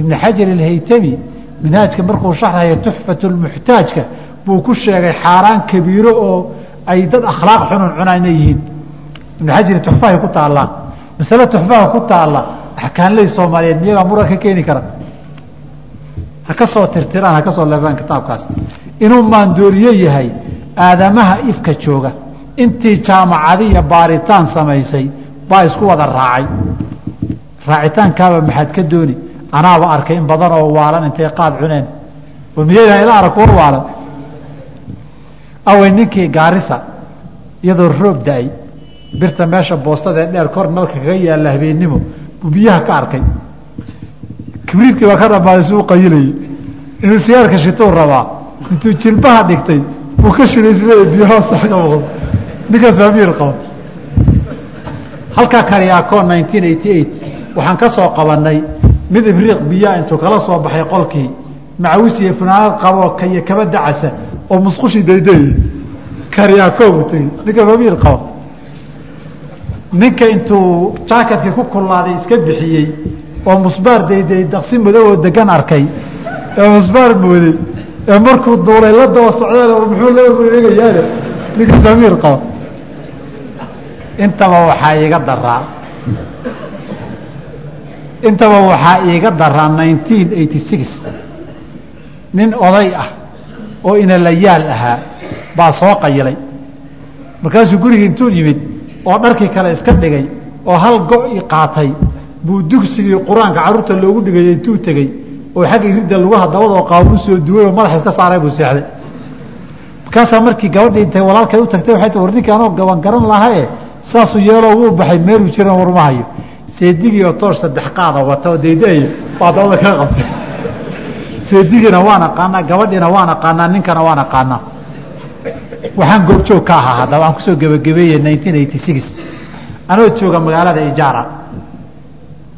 ibn xajar alhaytami minhaajka markuu sharxayo tuxfatulmuxtaajka buu ku sheegay xaaraan kabiiro oo ay dad akhlaaq xunun cunaa inay yihiin. Ibn xajari tuxfahay ku taallaa. Masale tuxfaha ku taalla axkaanley soomaaliyeed miyagaa muran ka keeni kara. Ha ka soo tirtiraan ha ka soo leefaan kitaabkaas. Inuu maandooriye yahay aadamaha ifka jooga. Intii jaamacadiya baaritaan samaysay baa isku wada raacay. Raacitaankaaba maxaad ka dooni anaaba arkay in badan oo waalan intay qaad cuneen. Miyaydaan ila arag war waalan. Awey ninkii gaarisa iyadoo roob da'ay birta meesha boostada ee dheer kor nalka kaga yaalla habeennimo buu biyaha ka arkay. Kibriidkii baa ka dhamaaday suu qayilayay inuu sigaarka shituu rabaa intuu jilbaha dhigtay buu ka shilaysle biyo hoosta ka muuqdo. Ninkaas waa miir qaba halkaa kariyaakoo nineteen eighty eight waxaan ka soo qabanay mid ibriiq biyaa intuu kala soo baxay qolkii macawis iyo funaanad qaboo kaiyo kaba dacasa oo musqushii dayday kariyaakoo buu tegey ninka waa miir qaba ninka intuu jaakatkii ku kullaaday iska bixiyey oo musbaar dayday daqsi madow oo degan arkay ee musbaar mooday ee markuu duulay la daba socdeen muxuu la eegayaale ninka samiir qaba intaba waxaa iiga daraa intaba waxaa iiga daraa nineteen eighty six nin oday ah oo inalayaal ahaa baa soo qayilay. Markaasuu gurigii intuu yimid oo dharkii kale iska dhigay oo hal go-i qaatay buu dugsigii qur'aanka carruurta loogu dhigay intuu tegey oo xagga ridda lugaha dabadoo qaaba u soo duway oo madaxa iska saaray buu seexday. Markaasaa markii gabadhii intay walaalkay u tagtay waxay tii war ninkii anoo gaban garan lahaye saasuu yeeloo wuu baxay meeluu jiran warma hayo seedigii oo toor saddex qaada wata oo daydaaya baa dabada kaga qabtay. Seedigiina waan aqaanaa gabadhiina waan aqaanaa ninkana waan aqaanaa. Waxaan goobjoog ka ahaa haddaba aan ku soo gebagabeeyey nineteen eighty six. Anoo jooga magaalada ijaara.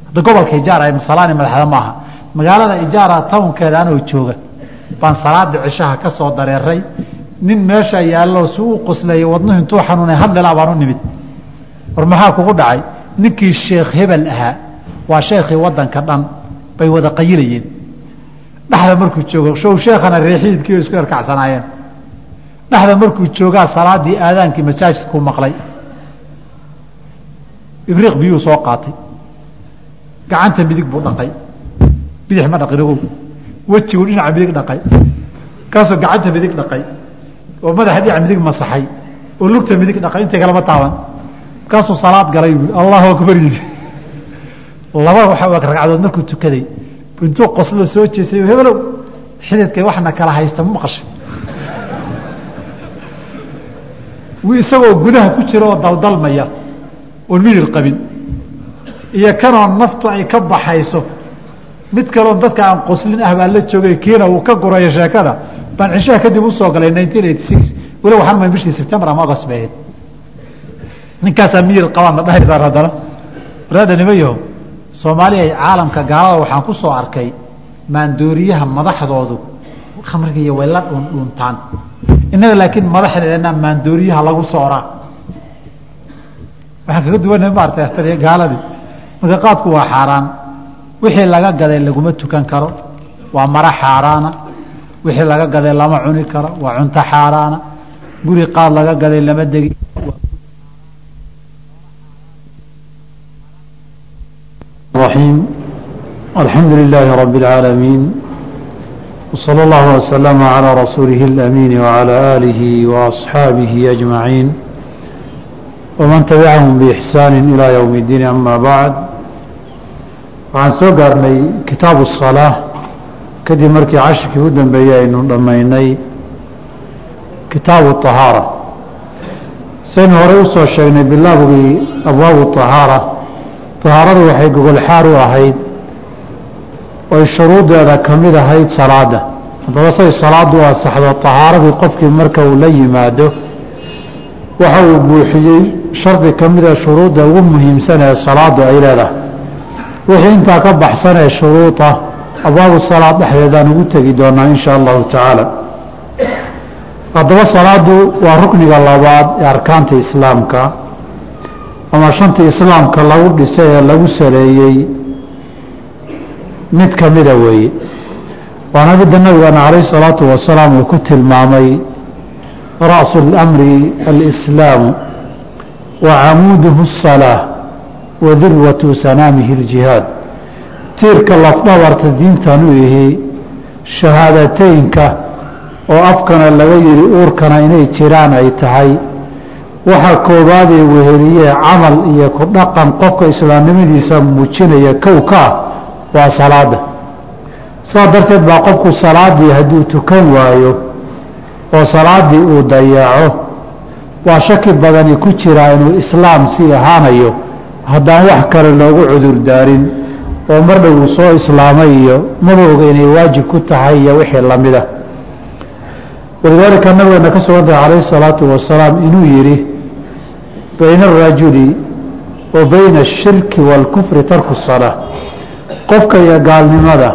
Hadda gobolka ijaara ee masalaani madaxda maaha magaalada ijaara townkeeda anoo jooga. Baan salaada cishaha ka soo dareeray. Nin meesha yaallo si u qosleeyey wadnuhu intuu xanuunay hadlilaa baan u nimid. War maxaa kugu dhacay ninkii sheekh hebel ahaa waa sheekhii waddanka dhan bay wada qayilayeen dhexda markuu joogo show sheekhana reexiidkii isku erkacsanaayeen dhexda markuu joogaa salaadii aadaankii masaajidkuu maqlay. Ibriiq biyuu soo qaatay. Gacanta midig buu dhaqay. Bidix ma dhaqin ogow. Wejiguu dhinaca midig dhaqay. Kaasoo gacanta midig dhaqay. Oo madaxa dhinaca midig masaxay. Oo lugta midig dhaqay. Intay kalama taaban markaasuu salaad galay. Bu allahu akbar. Yidi laba ragcadood markuu tukaday. Intuu qoslo soo jeesay hebelow xididkay waxna kala haysta ma maqashay? Isagoo gudaha ku jira oo daldalmaya oon midir qabin. Iyo kanoo naftu ay ka baxayso. Mid kaloon dadka aan qoslin ah baa la joogay kiina uu ka gurayo sheekada. Baan cishaha kadib u soo galay nineteen eighty six. Weli waxaan ma bishii september ama agost bay ahayd ninkaasaa miyir qabaan la dhahaysaan haddana waraada nimayaho soomaaliya caalamka gaalada waxaan ku soo arkay maandooriyaha madaxdoodu khamrigiiyo way la dhuundhuuntaan innaga laakiin madaxdeena maandooriyaha lagu sooraa waxaan kaga duwanay maarata gaaladii. Marka qaadku waa xaaraan. Wixii laga gaday laguma tukan karo. Waa maro xaaraana. Wixii laga gaday lama cuni karo. Waa cunto xaaraana. Guri qaad laga gaday lama degi الرحيم الحمد لله رب العالمين وصلى الله وسلم على رسوله الأمين وعلى آله وأصحابه أجمعين ومن تبعهم بإحسان إلى يوم الدين أما بعد waxaan soo gaarnay kitaabu الصalaaة kadib markii cashirkii u dambeeyey aynu dhammaynay kitaabu طahaarة saynu horey usoo sheegnay bilaabgii tahaaradu waxay gogol xaar u ahayd. Oy shuruudeeda ka mid ahayd salaada. Haddaba say salaaddu asaxdo طahaaradii qofkii marka uu la yimaado waxa uu buuxiyey shardi ka mida ah shuruudda ugu muhiimsan ee salaaddu ay leedahay. Wixii intaa ka baxsan ee shuruuda abwaabu salaad dhexdeedaan ugu tegi doonaa insha allahu tacaala. Haddaba salaadu waa rukniga labaad ee arkaanta islaamka ama shantii islaamka lagu dhisay ee lagu saleeyey mid ka mida weeye waana midda nabigeena calayh salaatu wasalaam uu ku tilmaamay ra'su اlamri alislaamu wa camuuduhu الsalaa wa dirwatu sanaamihi اljihaad tiirka lafdhabarta diintan u ihi shahaadateynka oo afkana laga yidhi uurkana inay jiraan ay tahay waxa koobaadee weheliyee camal iyo ku dhaqan qofka islaamnimadiisa muujinaya kow ka ah waa salaada. Saas darteed baa qofku salaadii hadduu tukan waayo oo salaadii uu dayaco waa shaki badani ku jiraa inuu islaam sii ahaanayo haddaan wax kale loogu cudur daarin oo mar dhow uu soo islaamay iyo maba oga inay waajib ku tahay iyo wixii lamida walidaalika nabigeena ka sugan tahay calayhi salaatu wasalaam inuu yidhi bayna arajuli wa bayna ashirki waalkufri tarku salaa qofka iyo gaalnimada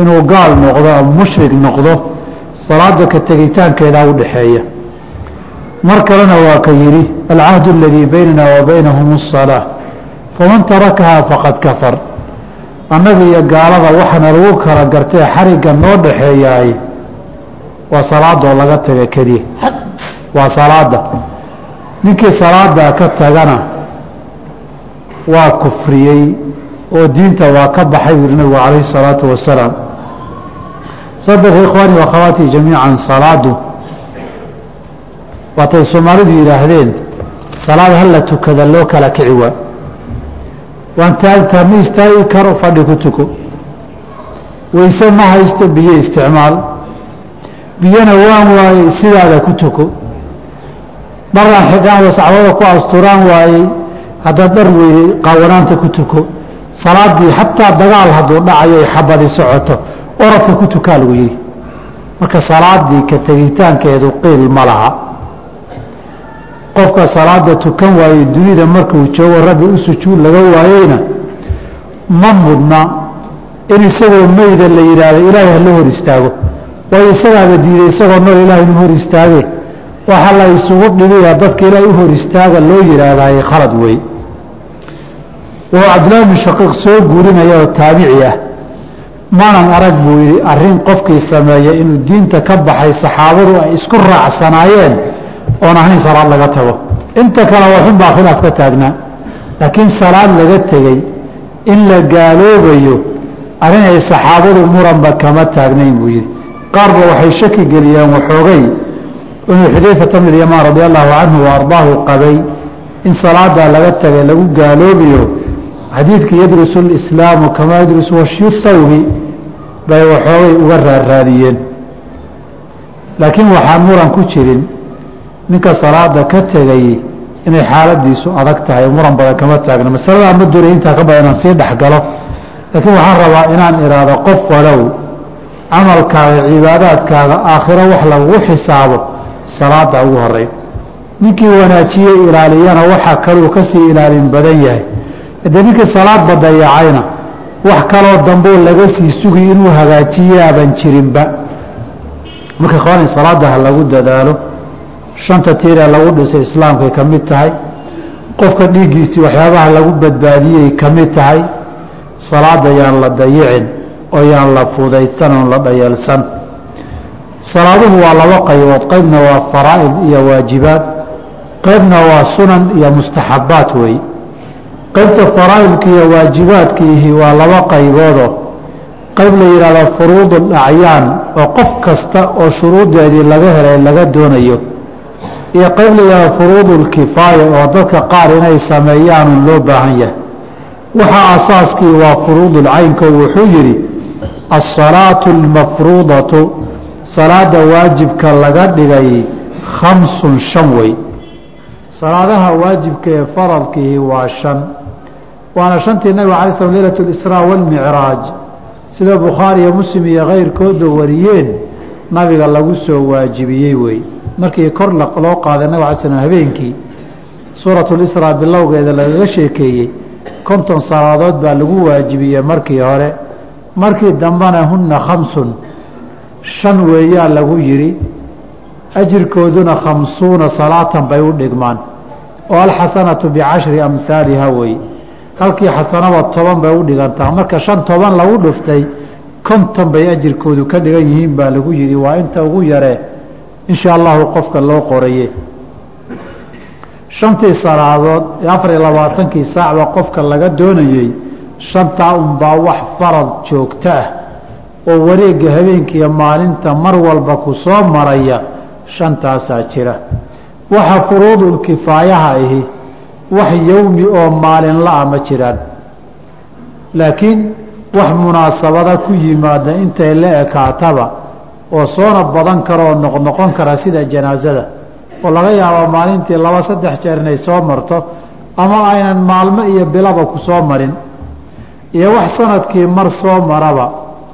inuu gaal noqdo ama mushrik noqdo salaada ka tegitaankeedaa u dhaxeeya mar kalena waa ka yidhi alcahdu aladii baynana wa baynahum asalaa faman tarakahaa faqad kafar annaga iyo gaalada waxaana lagu kala gartee xarigga noo dhaxeeyaay waa salaadoo laga taga keliya waa salaada ninkii salaada ka tagana waa kufriyey oo diinta waa ka baxay buu nabigu calayhi الsalaatu wasalaam. Saddex ikhwaani wakhawaatii jamiican salaadu. Waatay soomaalidu yidhaahdeen salaad hala tukada loo kala kici waa. Waan taagtaa ma istaagi karo fadhi ku tuko. Weyse ma haysto biyo isticmaal biyona waan waayey sidaada ku tuko dharaan xidhaan wasacbada ku asturaan waayey. Haddaad dhar weyday qaawanaanta ku tuko. Salaadii xataa dagaal hadduu dhacayo ay xabadi socoto. Oradka ku tukaa lagu yidhi. Marka salaadii ka tegitaankeedu qiil ma laha. Qofka salaada tukan waayey dunida markuu joogo rabbi u sujuud laga waayeyna ma mudna in isagoo meyda la yidhaahdo ilaahay hala hor istaago. Waayo isagaaba diiday isagoo nool ilahay inu hor istaage waxaa la isugu dhibaya dadka ilaahay u hor istaaga loo yidhaahdaay khalad wey wuxuu cabdillahi bnu shaqiiq soo guurinaya oo taabici ah. Maanan arag buu yidhi arrin qofkii sameeya inuu diinta ka baxay saxaabadu ay isku raacsanaayeen oon ahayn salaad laga tago. Inta kale waxun baa khilaaf ka taagnaa. Laakiin salaad laga tegey in la gaaloobayo arrin ay saxaabadu muranba kama taagnayn buu yidhi. Qaarba waxay shaki geliyeen waxoogay inuu xudayfata bn yamaan radi allahu canhu wa ardaahu qabay in salaadaa laga tagay lagu gaaloobayo xadiidkii yadrusu lislaamu kamaa yadrusu sawmi bay waxoogay uga raarraadiyeen. Laakiin waxaan muran ku jirin ninka salaada ka tegay inay xaaladiisu adag tahay muran badan kama taagna. Masaladaa ma doonay intaa ka badan inaan sii dhexgalo laakiin waxaan rabaa inaan idhaahdo qof walow camalkaaga cibaadaadkaaga aakhiro wax lagugu xisaabo salaada ugu horey ninkii wanaajiye ilaaliyana waxaa kaluu ka sii ilaalin badan yahay. De ninkii salaadba dayacayna wax kaloo damboo laga sii sugi inuu hagaajiyaaban jirinba. Marka ikhwaani salaada ha lagu dadaalo. Shanta tiiree lagu dhisay islaamkay ka mid tahay. Qofka dhiiggiisii waxyaabaha lagu badbaadiyey ka mid tahay. Salaada yaan la dayicin oo yaan la fudaysan oon la dhayalsan salaaduhu waa laba qaybood. Qaybna waa faraa'id iyo waajibaad. Qaybna waa sunan iyo mustaxabbaat weeye qaybta faraa'idka iyo waajibaadkiihi waa laba qayboodo. Qayb la yidhahdo furuudul acyaan oo qof kasta oo shuruuddeedii laga helay laga doonayo. Iyo qayb la yidhahdo furuudulkifaaya oo dadka qaar inay sameeyaanu loo baahan yahay. Waxaa asaaskii waa furuudulcaynko wuxuu yidhi alsalaatu almafruudatu salaada waajibka laga dhigay khamsun shan wey salaadaha waajibka ee faradkiihi waa shan. Waana shantii nabiga alay slam leylat اlisraa wاlmicraaj sida bukhaari iyo muslim iyo keyrkoodba wariyeen nabiga lagu soo waajibiyey wey markii kor loo qaaday nabig alay slm habeenkii suurat lisraa bilowgeeda lagaga sheekeeyey konton salaadood baa lagu waajibiyey markii hore. Markii dambena huna khamsun shan weeyaa lagu yidhi ajirkooduna khamsuuna salaatan bay u dhigmaan. Oo alxasanatu bicashri amhaaliha wey halkii xasanaba toban bay u dhigantaa. Marka shan toban lagu dhuftay konton bay ajirkoodu ka dhigan yihiin baa lagu yidhi. Waa inta ugu yaree insha allahu qofka loo qoraye. Shantii salaadood afar iyo labaatankii saacba qofka laga doonayey shantaa unbaa wax farad joogto ah oo wareegga habeenkiiyo maalinta mar walba ku soo maraya shantaasaa jira. Waxa furuudulkifaayaha ahi wax yowmi oo maalinla-a ma jiraan. Laakiin wax munaasabada ku yimaada intay la ekaataba oo soona badan kara oo noqnoqon kara sida janaasada oo laga yaabo maalintii laba saddex jeer inay soo marto ama aynan maalmo iyo bilaba ku soo marin. Iyo wax sannadkii mar soo maraba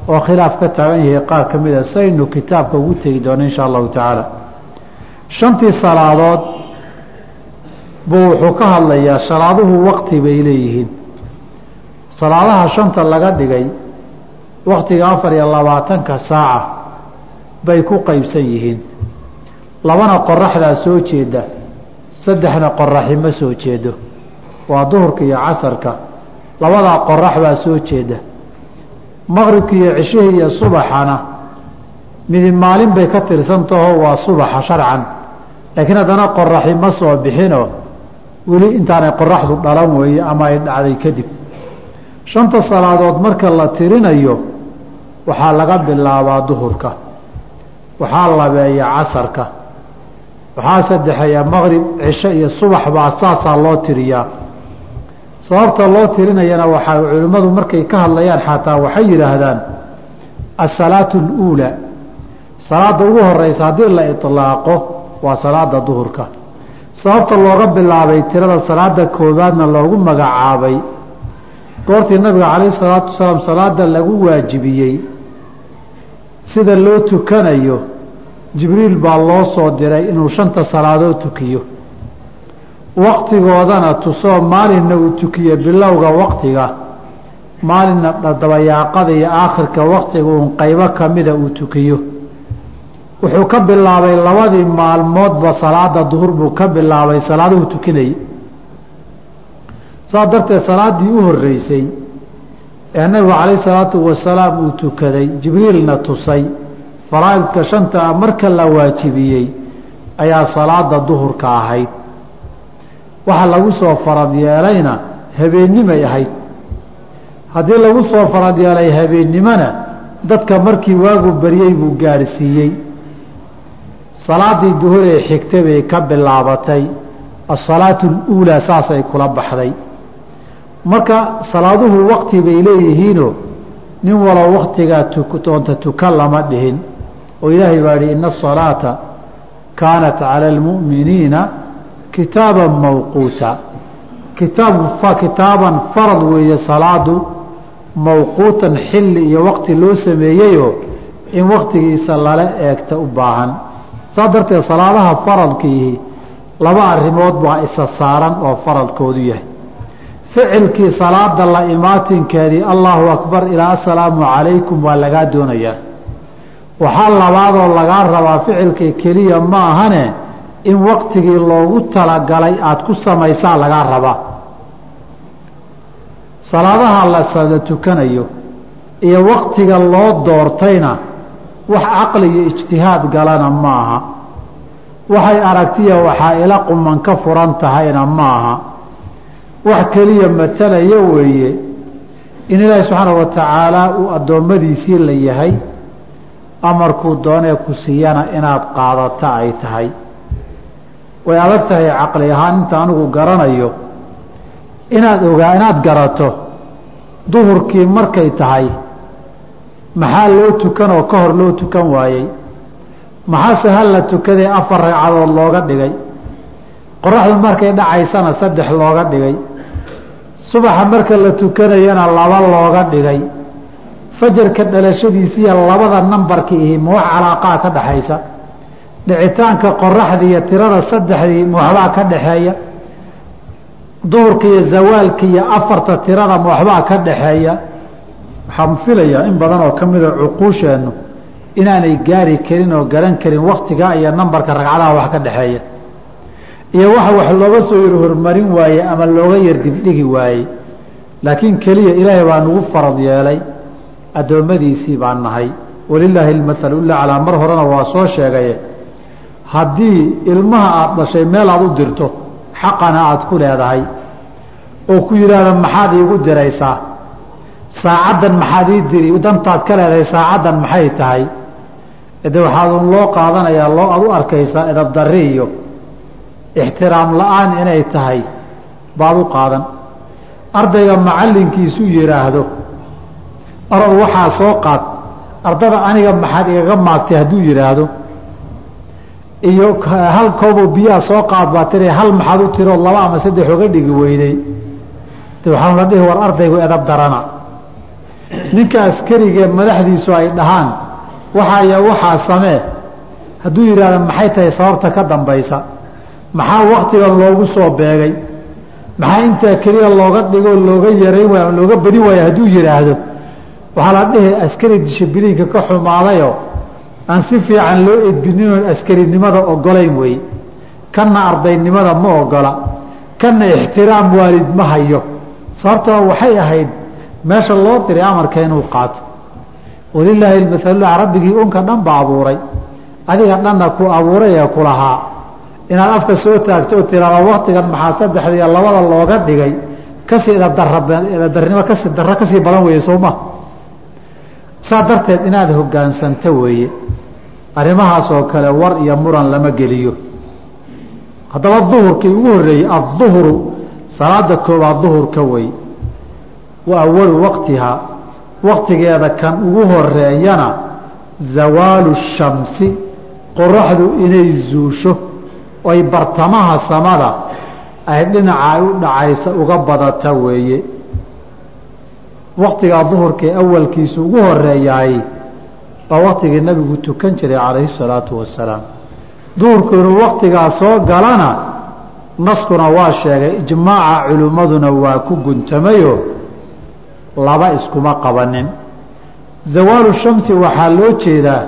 oo khilaaf ka taagan yahay qaar ka mida saynu kitaabka ugu tegi doono insha allahu tacaala. Shantii salaadood buu wuxuu ka hadlayaa salaaduhu waqti bay leeyihiin. Salaadaha shanta laga dhigay waktiga afar iyo labaatanka saaca bay ku qeybsan yihiin. Labana qoraxdaa soo jeeda saddexna qoraxi ma soo jeedo. Waa duhurka iyo casarka labadaa qorax baa soo jeeda maqribka iyo cishihii iyo subaxana midi maalin bay ka tirsantaho waa subaxa sharcan. Laakiin haddana qoraxi ma soo bixinoo weli intaanay qoraxdu dhalan weeye ama ay dhacday kadib. Shanta salaadood marka la tirinayo waxaa laga bilaabaa duhurka waxaa labeeya casarka waxaa saddexeeya maqrib cisho iyo subax baa saasaa loo tiriyaa sababta loo tirinayana waxaa culimmadu markay ka hadlayaan xataa waxay yidhaahdaan asalaatu اluulaa salaada ugu horeysa haddii la iطlaaqo waa salaada duhurka. Sababta looga bilaabay tirada salaada koobaadna loogu magacaabay goortii nabiga calayh salaatu wasalaam salaada lagu waajibiyey sida loo tukanayo jibriil baa loo soo diray inuu shanta salaadood tukiyo waktigoodana tusoo maalinna uu tukiyo bilowga waktiga maalinna dabayaaqada iyo aakhirka waktiga uun qaybo kamida uu tukiyo. Wuxuu ka bilaabay labadii maalmoodba salaada duhur buu ka bilaabay salaaduhu tukinayay. Saas darteed salaaddii u horeysay ee nabigu calayh salaatu wasalaam uu tukaday jibriilna tusay faraa'idka shanta marka la waajibiyey ayaa salaada duhurka ahayd waxa lagu soo farad yeelayna habeennimay ahayd. Haddii lagu soo farad yeelay habeennimona dadka markii waagu baryey buu gaadhsiiyey salaadii duhur ee xigtay bay ka bilaabatay. Asalaatu اluulaa saasay kula baxday. Marka salaaduhu wakti bay leeyihiinoo nin walow waktigaa doonta tukan lama dhihin. Oo ilaahay baa yihi ina asalaata kaanat cala almu'miniina kitaaban mawquuta. Kitaab kitaaban farad weeye salaadu mawquutan xilli iyo wakti loo sameeyeyoo in waktigiisa lala eegta u baahan. Saas darteed salaadaha faradkiihi laba arrimood baa isa saaran oo faradkoodu yahay. Ficilkii salaada la imaatinkeedii allahu akbar ilaa assalaamu calaykum waa lagaa doonayaa. Waxaa labaadoo lagaa rabaa ficilkii keliya ma ahane in waktigii loogu talagalay aada ku samaysaa lagaa rabaa. Salaadaha la sada tukanayo iyo waktiga loo doortayna wax caqli iyo ijtihaad galana ma aha waxay aragtiya waxaa ila quman ka furan tahayna ma aha wax keliya matalaya weeye. In ilaahi subxaana wa tacaala uu addoommadiisii la yahay amarkuu doonee ku siiyana inaad qaadata ay tahay way adag tahay caqli ahaan inta anigu garanayo inaad ogaa inaad garato duhurkii markay tahay maxaa loo tukan oo ka hor loo tukan waayey? Maxaase hal la tukadee afar ragcadood looga dhigay? Qoraxdu markay dhacaysana saddex looga dhigay. Subaxa marka la tukanayana laba looga dhigay. Fajarka dhalashadiisiiya labada nambarkii ihi ma wax calaaqaa ka dhaxaysa dhicitaanka qoraxdii iyo tirada saddexdii waxbaa ka dhaxeeya duhurka iyo zawaalka iyo afarta tirada ma ka dhaxeeya waxaan filayaa in badan oo ka mida cuquusheennu inaanay gaari karin oo garan karin waktigaa iyo nambarka ragcadaha wax ka dhaxeeya. Iyo waxa wax looga soo yar hormarin waaye ama looga yar dibdhigi waayey laakiin keliya ilaahay baa nagu farad yeelay addoommadiisii baan nahay. Walilaahi almathalu laclaa mar horena waa soo sheegaye haddii ilmaha aada dhashay meel aada u dirto xaqana aada ku leedahay. Oo ku yidhaahda maxaad iigu diraysaa? Saacaddan maxaad ii diri? Dantaad ka leedahay saacaddan maxay tahay? De waxaadun loo qaadanayaa loo aad u arkaysaa edabdarri iyo ixtiraam la'aan inay tahay baad u qaadan. Ardayga macallinkiisu yidhaahdo arod waxaa soo qaad. Ardada aniga maxaad igaga maagtay hadduu yidhaahdo iyo hal koobo biyaha soo qaad baa tiri hal maxaad u tirood laba ama saddex oga dhigi weyday. De la dhihi war ardaygu edab darana. Ninka askarigee madaxdiisu ay dhahaan waxaaya waxaa samee hadduu yidhahdo maxay tahay sababta ka dambaysa? Maxaa waktigan loogu soo beegay? Maxaa intaa keliya looga dhigo looga yarayn waay looga badin waaya hadduu yidhaahdo? Waxaa la dhihi askari dishibiliinka ka xumaadayo aan si fiican loo edbinin askarinimada ogolayn wey kanna ardaynimada ma ogola kanna ixtiraam waalid ma hayo. Sababtoo waxay ahayd meesha loo diray amarka inuu qaato. Walilaahi maala rabbigii unka dhan ba abuuray. Adiga dhanna ku abuuray ee ku lahaa. Inaad afka soo taagto oo tiraado waktigan maxaa saddexda iyo labada looga dhigay? Kasii edabdarnimo ka sii darro ka sii badan weeye sooma saa darteed inaad hogaansanto weeye arrimahaas oo kale war iyo muran lama geliyo. Haddaba duhurkii ugu horreeyey adduhru salaada koobaad duhurka wey wa awalu waqtihaa waqtigeeda kan ugu horeeyana zawaalu shamsi qoraxdu inay zuusho oy bartamaha samada ay dhinaca ay u dhacaysa uga badata weeye. Waqtigaa duhurkae awalkiisa ugu horeeyaay baa waqtigii nabigu tukan jiray calayhi salaatu wasalaam. Duhurku inuu waqtigaa soo galana naskuna waa sheegay ijmaaca culimmaduna waa ku guntamayo laba iskuma qabanin. Zawaalu shamsi waxaa loo jeedaa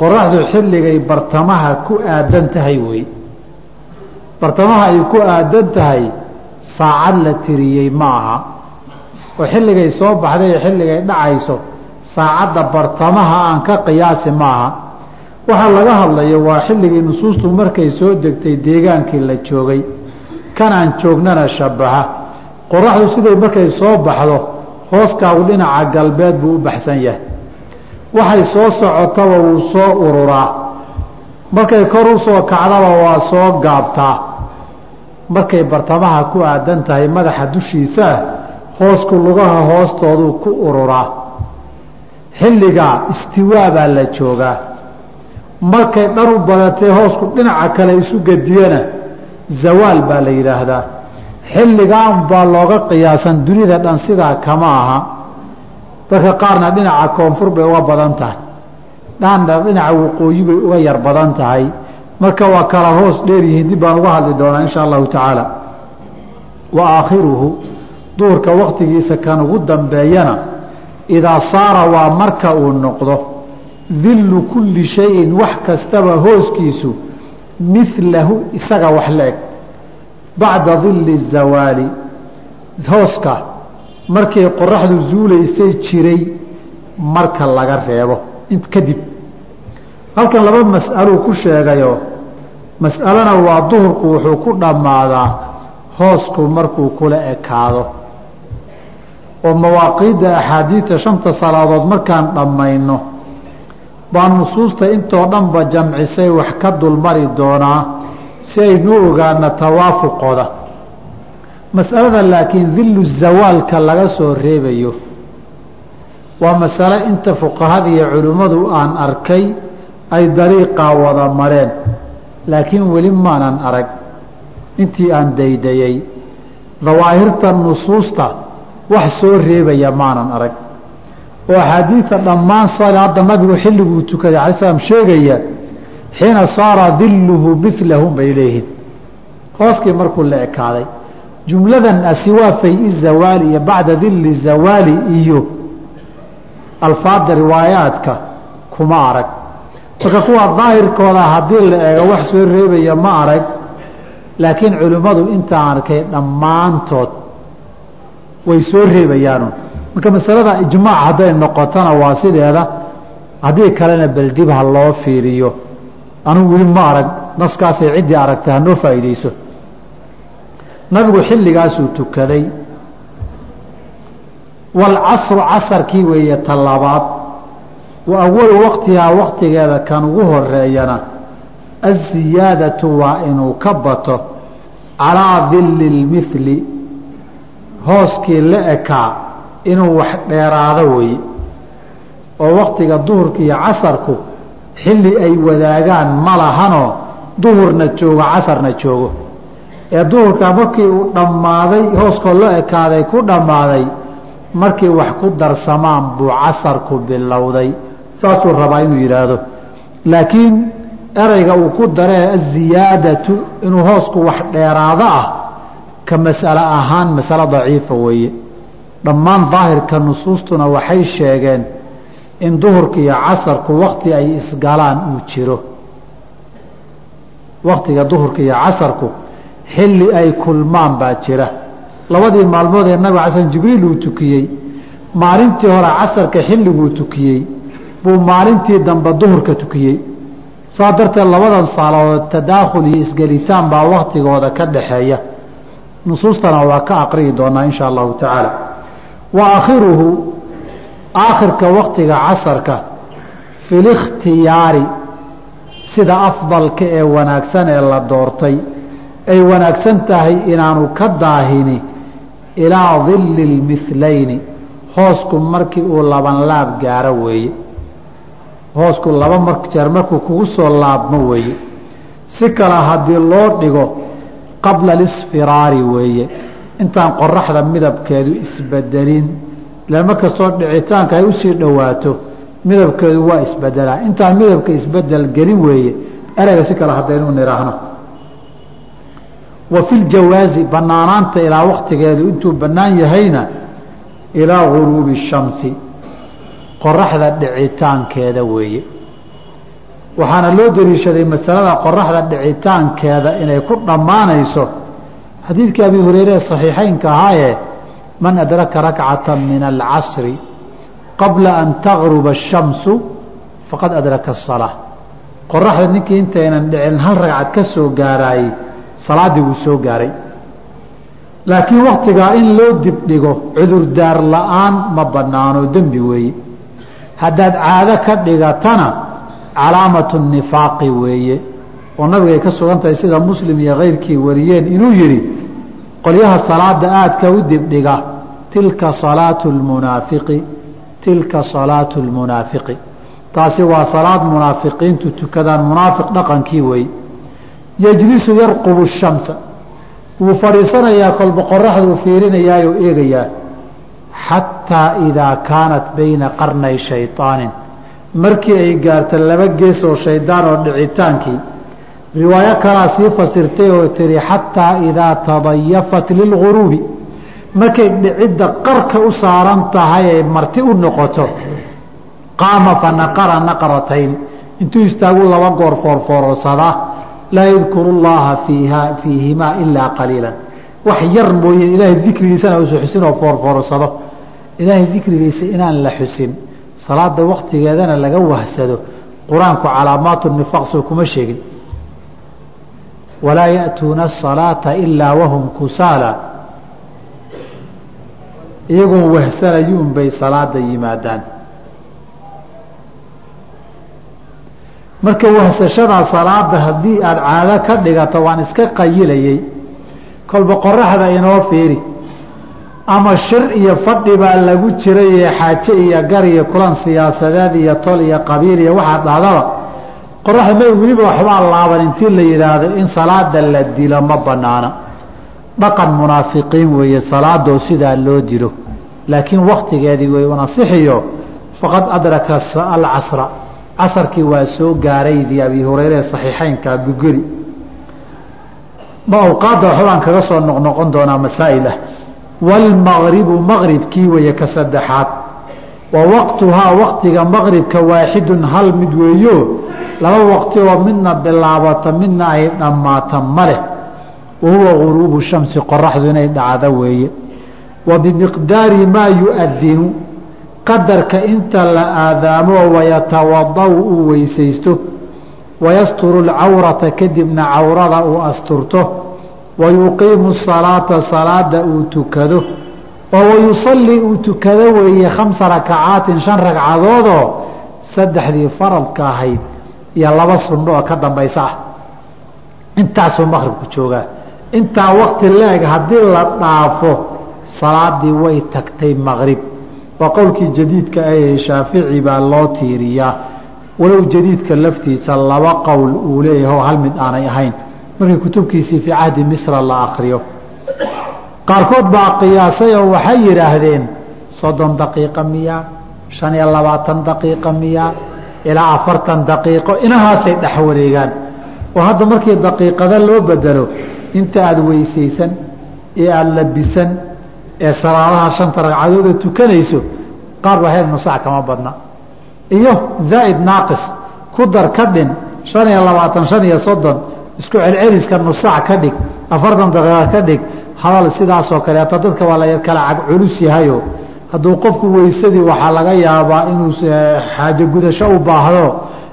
qoraxdu xilligay bartamaha ku aadan tahay wey. Bartamaha ay ku aadan tahay saacad la tiriyey ma aha. Oo xilligay soo baxday iyo xilligay dhacayso saacadda bartamaha aan ka qiyaasi maaha waxaa laga hadlayo waa xilligii nusuustu markay soo degtay deegaankii la joogay. Kanaan joognana shabaha qoraxdu siday markay soo baxdo hooskaagu dhinaca galbeed buu u baxsan yahay. Waxay soo socotaba wuu soo ururaa. Markay kor u soo kacdaba waa soo gaabtaa. Markay bartamaha ku aadan tahay madaxa dushiisaa hoosku lugaha hoostooduu ku ururaa xilligaa istiwaa baa la joogaa markay dhan u badatay hoosku dhinaca kale isu gediyana zawaal baa la yidhaahdaa. Xilligaan baa looga qiyaasan dunida dhan sidaa kama aha. Dadka qaarna dhinaca koonfur bay uga badan tahay. Dhaanna dhinaca waqooyi bay uga yar badan tahay. Marka waa kala hoos dheeryihiin dib baan uga hadli doonaa insha allahu tacaala. Wa aakhiruhu duurka waktigiisa kan ugu dambeeyana idaa saara waa marka uu noqdo dillu kulli shayin wax kastaba hooskiisu milahu isaga wax la-eg bacda dilli zawaali hooska. Markay qoraxdu zuulaysay jiray marka laga reebo kadib. Halkan laba mas'aluu ku sheegayo mas'alana waa duhurku wuxuu ku dhammaadaa hoosku markuu kula ekaado oo mawaaqiidda axaadiidta shanta salaadood markaan dhammayno baa nusuusta intoo dhanba jamcisay wax ka dulmari doonaa si aynu ogaana tawaafuqooda. Mas'alada laakiin dillu zawaalka laga soo reebayo waa masale inta fuqahada iyo culimmadu aan arkay ay dariiqaa wada mareen. Laakiin weli maanan arag intii aan daydayey dawaahirta nusuusta wax soo reebaya maanan arag. oo axaadiida dhammaan salaada nabigu xilliguu tukaday alay slam sheegaya xiina saara dilluhu milahum bay leeyihiin. Hooskii markuu la ekaaday jumladan asiwaa fay-i zawaali iyo bacda dilli zawaali iyo alfaada riwaayaadka kuma arag. Marka kuwa daahirkooda haddii la eego wax soo reebaya ma arag laakiin culimmadu intaan arkay dhammaantood way soo reebayaanu marka masalada ijmaac hadday noqotona waa sideeda haddii kalena beldib ha loo fiiriyo. Anugu weli ma arag naskaasay ciddii aragtay hanoo faa'iideyso nabigu xilligaasuu tukaday. Walcasru casarkii weeye talabaad wa awalu waqtihaa waqtigeeda kan ugu horeeyana aziyaadatu waa inuu ka bato calaa dilli lmithli hooskii la ekaa inuu wax dheeraado weeye oo waqtiga duhurka iyo casarku xilli ay wadaagaan ma lahanoo duhurna joogo casarna joogo. ee duhurka markii uu dhammaaday hooskoo la ekaaday ku dhammaaday markii wax ku darsamaan buu casarku bilowday. saasuu rabaa inuu yidhaahdo. laakiin ereyga uu ku daree aziyaadatu inuu hoosku wax dheeraado ah ka mas'alo ahaan masalo daciifa weeye. Dhammaan daahirka nusuustuna waxay sheegeen in duhurka iyo casarku wakti ay isgalaan uu jiro. Waktiga duhurka iyo casarku xilli ay kulmaan baa jira. Labadii maalmood ee nabiga casan jibriil uu tukiyey maalintii hore casarka xilliguu tukiyey buu maalintii dambe duhurka tukiyey. Saa darteed labadan saaladood tadaakhul iyo isgelitaan baa waktigooda ka dhaxeeya nusuustana waa ka aqriyi doonaa insha allahu tacaala. Wa aakhiruhu aakhirka waktiga casarka fi likhtiyaari sida afdalka ee wanaagsan ee la doortay ay wanaagsan tahay inaanu ka daahini ilaa dilli lmilayni hoosku markii uu laban laab gaaro weeye. Hoosku laba jeer markuu kugu soo laabmo weeye. Si kale haddii loo dhigo qabla alisfiraari weeye. Intaan qoraxda midabkeedu isbedelin ilaan mar kastoo dhicitaanka ay u sii dhowaato midabkeedu waa isbedelaa. Intaan midabka isbeddel gelin weeye ereyga si kale haddaynu nidhaahno wa fi ljawaazi banaanaanta ilaa waktigeedu intuu bannaan yahayna ilaa guruubi shamsi. Qoraxda dhicitaankeeda weeye waxaana loo dariishaday masalada qoraxda dhicitaankeeda inay ku dhammaanayso. Xadiidkii abi hureyre ee saxiixeynka ahaayee man adraka rakcata min alcasri qabla an tagruba ashamsu faqad adraka asalaa qoraxda ninkii intaynan dhicin hal ragcad ka soo gaaraayey salaaddii wuu soo gaaray. Laakiin waktigaa in loo dibdhigo cudurdaar la'aan ma banaano dembi weeye haddaad caado ka dhigatana calaamatu nifaaqi weeye oo nabigay ka sugan tahay sida muslim iyo keyrkii wariyeen inuu yidhi qolyaha salaada aadka u dibdhiga tilka salaatu lmunaafiqi tilka salaatu lmunaafiqi taasi waa salaad munaafiqiintu tukadaan munaafiq dhaqankii weeye. Yejlisu yarqubu shamsa wuu fadhiisanayaa kolba qoraxduu fiirinayaayoo eegayaa xataa idaa kaanat bayna qarnay shayطaanin markii ay gaarta laba gees oo shaydaan oo dhicitaankii. Riwaayo kalaa sii fasirtay oo tihi xataa idaa tadayafat lilguruubi markay dhicidda qarka u saaran tahay ay marti u noqoto qaama fanaqara naqratayn. Intuu istaagu laba goor foorfoorsadaa laa yadkuru llaha fiiha fiihimaa ilaa qaliila wax yar mooye ilaahay dikrigiisana usu xusin oo foorfoorsado. Ilaahay dikrigiisa inaan la xusin salaada waktigeedana laga wahsado qur'aanku calaamaatu nifaaq soo kuma sheegin. Walaa ya'tuuna asalaata ilaa wahum kusaala. Iyagoon wahsanayuun bay salaada yimaadaan. Marka wahsashada salaada haddii aada caado ka dhigato waan iska qayilayey kolba qoraxda inoo fiiri ama shir iyo fadhi baa lagu jiray xaaje iyo gar iyo kulan siyaasadeed iyo tol iyo qabiil iyo waxaa dhahdaba qoraxda may weliba waxbaa laaban intii la yidhaahdo in salaada la dilo ma banaana dhaqan munaafiqiin weeye salaadoo sidaa loo dilo. Laakiin waktigeedii way unasixiyo faqad adraka alcasra casarkii waa soo gaaraydii abi hureyre saxiixeynka bugeli ma awqaadda waxbaan kaga soo noqnoqon doonaa masaa'il ah wاlmagribu maqribkii weeye ka saddexaad wa waqtuhaa waqtiga maqribka waaxidun hal mid weeyo laba waqti oo midna bilaabata midna ay dhammaata ma leh wahuwa guruubu shamsi qoraxdu inay dhacdo weeye wa bimiqdaari maa yu'adinu qadarka inta la aadaamo wayatawadau uu weysaysto wayasturu alcawrata kadibna cawrada uu asturto wayuqiimu salaata salaada uu tukado. oo wayusallii uu tukado weeye khamsa rakacaatin shan ragcadoodoo saddexdii faradka ahayd iyo laba sunno oo ka dambaysa ah intaasuu maqribku joogaa intaa wakti la-eg haddii la dhaafo salaadii way tagtay maqrib waa qowlkii jadiidka ahee shaafici baa loo tiiriyaa walow jadiidka laftiisa laba qowl uu leeyahay oo hal mid aanay ahayn markii kutubkiisii fii cahdi misra la akriyo qaarkood baa qiyaasay oo waxay yidhaahdeen soddon daqiiqa miyaa shan iyo labaatan daqiiqa miyaa ilaa afartan daqiiqo. Inahaasay dhex wareegaan. Oo hadda markii daqiiqada loo bedelo inta aada weysaysan ee aada labisan ee salaadaha shanta ragcadooda tukanayso qaar baa heer nusac kama badna. Iyo zaa'id naaqis ku dar ka dhin shan iyo labaatan shan iyo soddon isku celceliska nusac ka dhig afartan daqiiqa ka dhig hadal sidaasoo kaleeta dadka waa la kala cag culus yahayo. Hadduu qofku weysadii waxaa laga yaabaa inuu xaajo gudasho u baahdo.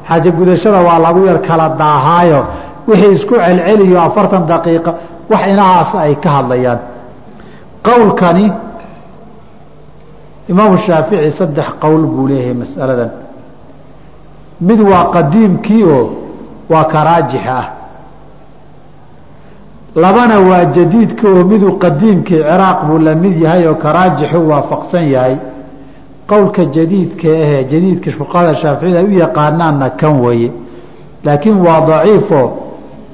Xaajo gudashada waa lagu yar kala daahaayo. Wixii isku celceliyo afartan daqiiqa wax inahaas ay ka hadlayaan. Qowlkani imaamu shaafici saddex qowl buu leeyahay masaladan. Mid waa qadiimkii oo waa ka raajix ah labana waa jadiidka oo miduu qadiimkii ciraaq buu la mid yahay oo ka raajixu waafaqsan yahay. Qowlka jadiidka ahee jadiidka fuqahada shaaficida u yaqaanaanna kan weeye. Laakiin waa daciifo.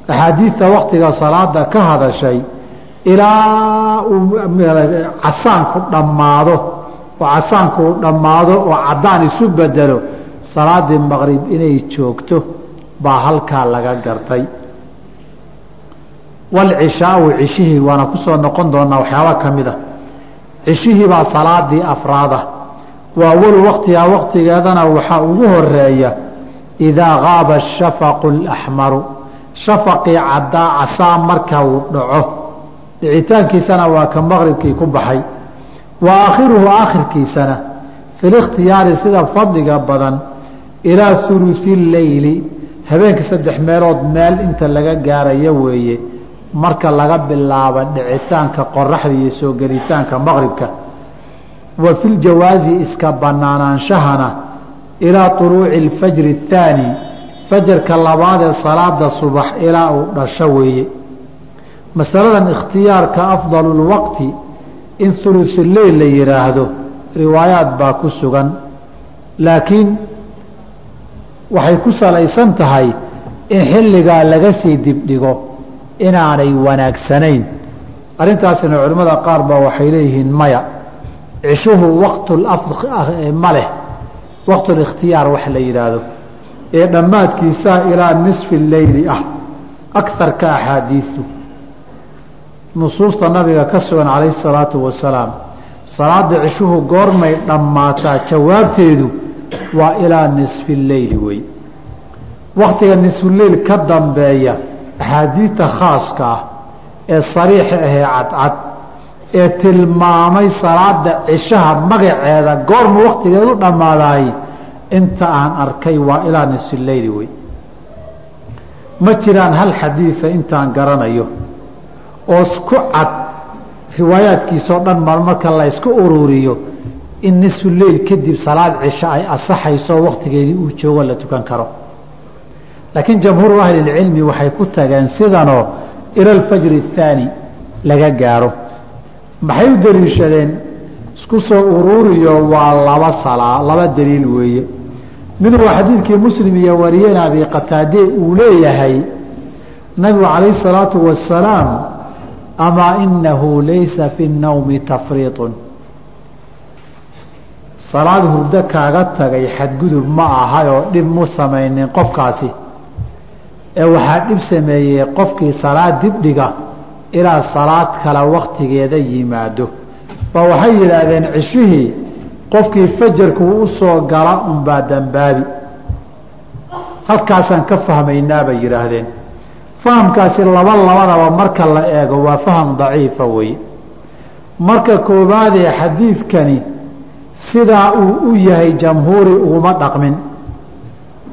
Axaadiidta waktiga salaada ka hadashay ilaa uu casaanku dhammaado oo casaanku uu dhammaado oo caddaan isu bedelo salaadii maqrib inay joogto baa halkaa laga gartay walcishaau cishihii waana ku soo noqon doonaa waxyaaba ka mid a cishihii baa salaadii afraada waa awalu waktigaa waktigeedana waxaa ugu horreeya idaa gaaba ashafaqu alaxmaru shafaqii caddaa casaa marka uu dhaco dhicitaankiisana waa ka maqribkii ku baxay wa aakhiruhu aakhirkiisana fi likhtiyaari sida fadliga badan ilaa hulusi leyli habeenkii saddex meelood meel inta laga gaarayo weeye marka laga bilaabo dhicitaanka qoraxda iyo soo gelitaanka maqribka wa fi ljawaazi iska banaanaanshahana ilaa طuluuci اlfajri الthaani fajarka labaad ee salaada subax ilaa uu dhasho weeye masaladan ikhtiyaarka afdal اlwaqti in hulusuleyl la yidhaahdo riwaayaad baa ku sugan laakiin waxay ku salaysan tahay in xilligaa laga sii dibdhigo inaanay wanaagsanayn. Arrintaasina culimmada qaar ba waxay leeyihiin maya. Cishuhu waqtma ah leh. Waqtulikhtiyaar wax la yidhaahdo ee dhammaadkiisaa ilaa nisfi leyli ah. Akarka axaadiisu. Nusuusta nabiga ka sugan calayhi salaatu wasalaam. Salaada cishuhu goormay dhammaataa. Jawaabteedu waa ilaa nisfi leyli wey. Waktiga nisfuleyl ka dambeeya axaadiidta khaaska ah ee sariixa ahee cadcad ee tilmaamay salaada cishaha magaceeda goorma waktigeedu dhammaadaay inta aan arkay waa ilaa nisfi leyli wey ma jiraan hal xadiida intaan garanayo oo isku cad riwaayaadkiisao dhan mar marka la ysku ururiyo in nisfu leyl kadib salaad cisho ay asaxayso waktigeedii uu joogo la tukan karo laakiin jamhuuru ahlilcilmi waxay ku tageen sidanoo ila alfajri athaani laga gaaro. Maxay u daliishadeen isku soo uruuriyo waa laba salaa laba daliil weeye. Mid waa xadiidkii muslim iyo wariyeen abi qataade uu leeyahay nabigu calayhi salaatu wasalaam amaa inahu laysa fi nnawmi tafriiطun salaad hurdo kaaga tagay xadgudub ma ahayoo dhib mu samaynin qofkaasi ee waxaa dhib sameeyey qofkii salaad dibdhiga ilaa salaad kale waktigeeda yimaado. Ba waxay yidhaahdeen cishihii qofkii fajarku u soo gala unbaa dambaabi. Halkaasaan ka fahmaynaa bay yidhaahdeen. Fahamkaasi laba labadaba marka la eego waa faham daciifa wey marka koowaadee xadiidkani sidaa uu u yahay jamhuuri uguma dhaqmin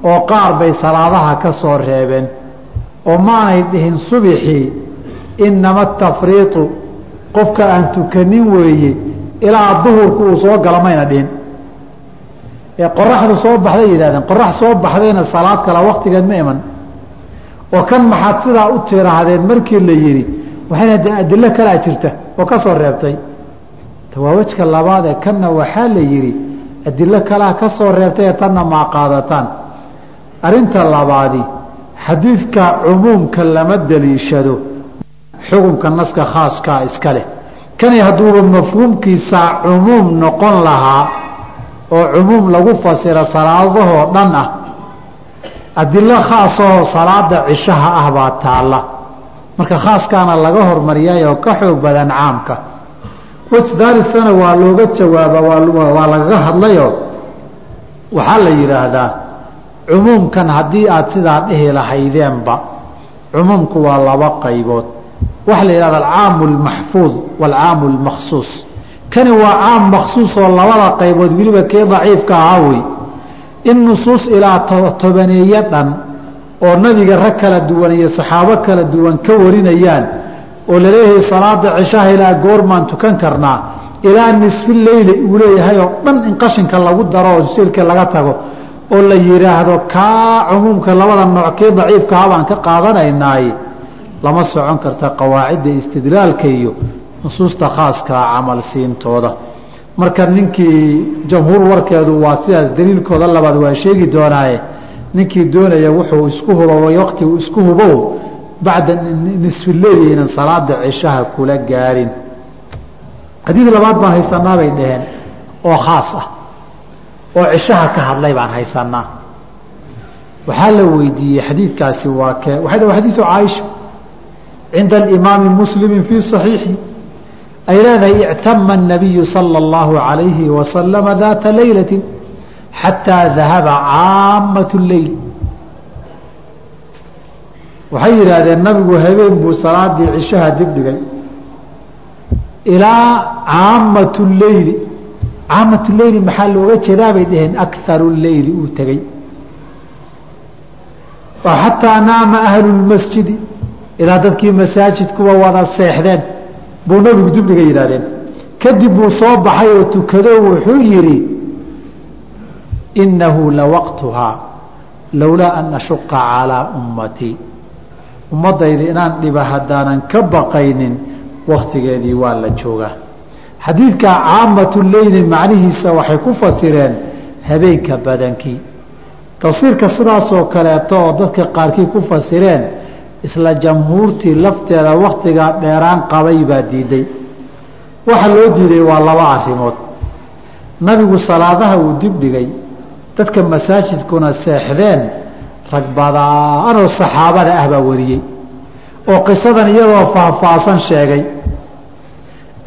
oo qaar bay salaadaha ka soo reebeen oo maanay dhihin subixii inama atafriitu qofka aan tukanin weeye ilaa duhurku uu soo gala mayna dhihin. Ee qoraxdu soo baxday yidhahdeen qorax soo baxdayna salaad kala waktigeed ma iman. Oo kan maxaad sidaa u tiraahdeen markii la yidhi waxayna de adilo kalaa jirta oo ka soo reebtay. Waa wejka labaad ee kanna waxaa la yidhi adilo kalaa ka soo reebtay ee tanna maa qaadataan arrinta labaadi xadiidka cumuumka lama daliishado xukunka naska khaaskaa iska leh. Kani hadduuba mafhuumkiisaa cumuum noqon lahaa oo cumuum lagu fasiro salaadahoo dhan ah. Adilo khaasahoo salaada cishaha ah baa taalla. Marka khaaskaana laga hormariyay oo ka xoog badan caamka. Wejdaalisana waa looga jawaaba waa lagaga hadlayo. Waxaa la yidhaahdaa cumuumkan haddii aada sidaa dhihi lahaydeenba cumuumku waa laba qaybood. Waxaa la yidhahda alcaamu almaxfuud waalcaamu almakhsuus kani waa caam makhsuus oo labada qaybood weliba kee daciifka ahaa wey? In nusuus ilaa tobaneeye dhan oo nabiga rag kala duwan iyo saxaabo kala duwan ka warinayaan oo la leeyahay salaada cishaha ilaa goormaan tukan karnaa ilaa nisfi leyli uu leeyahay oo dhan in qashinka lagu daro oo silka laga tago oo la yidhaahdo kaa cumuumka labada nooc kii daciifkaha baan ka qaadanaynaaye lama socon karta qawaacidda istidlaalka iyo nusuusta khaaskaa camal siintooda. Marka ninkii jamhuur warkeedu waa sidaas daliilkooda labaad waa sheegi doonaaye ninkii doonaya wuxuu isku hubo waqti uu isku hubow bacda inan salaada cishaha kula gaarin. Xadiid labaad baan haysanaa bay dhaheen oo khaas ah oo cishaha ka hadlay baan haysanaa waxaa la weydiiyey xadiidkaasi waa kee waxay dhaheen xadiisu caaisha cinda alimaami muslimi fii صaxiixi ay leedahay ictama الnabiyu salى اllahu عalayhi wasalama daata leylati xataa dahaba caamaة اleyl waxay yidhaahdeen nabigu habeen buu salaadii cishaha dibdhigay ilaa caamaة اleyli caamatuleyli maxaa looga jeedaa bay dhaheen akaru leyli uu tegey. Oo xataa naama ahlulmasjidi ilaa dadkii masaajidkuwa wada seexdeen buu nabigu dubniga yidhahdeen kadib buu soo baxay oo tukado wuxuu yidhi innahu lawaqtuhaa lowlaa an ashuqa calaa ummatii ummaddayda inaan dhiba haddaanan ka baqaynin wakhtigeedii waa la joogaa xadiidka caamatu leyli macnihiisa waxay ku fasireen habeenka badankii. Tafsiirka sidaasoo kaleeto oo dadka qaarkii ku fasireen isla jamhuurtii lafteeda waktigaa dheeraan qabay baa diiday. Waxa loo diiday waa laba arrimood. Nabigu salaadaha uu dibdhigay dadka masaajidkuna seexdeen rag badaanoo saxaabada ah baa wariyey oo qisadan iyadoo faahfaahsan sheegay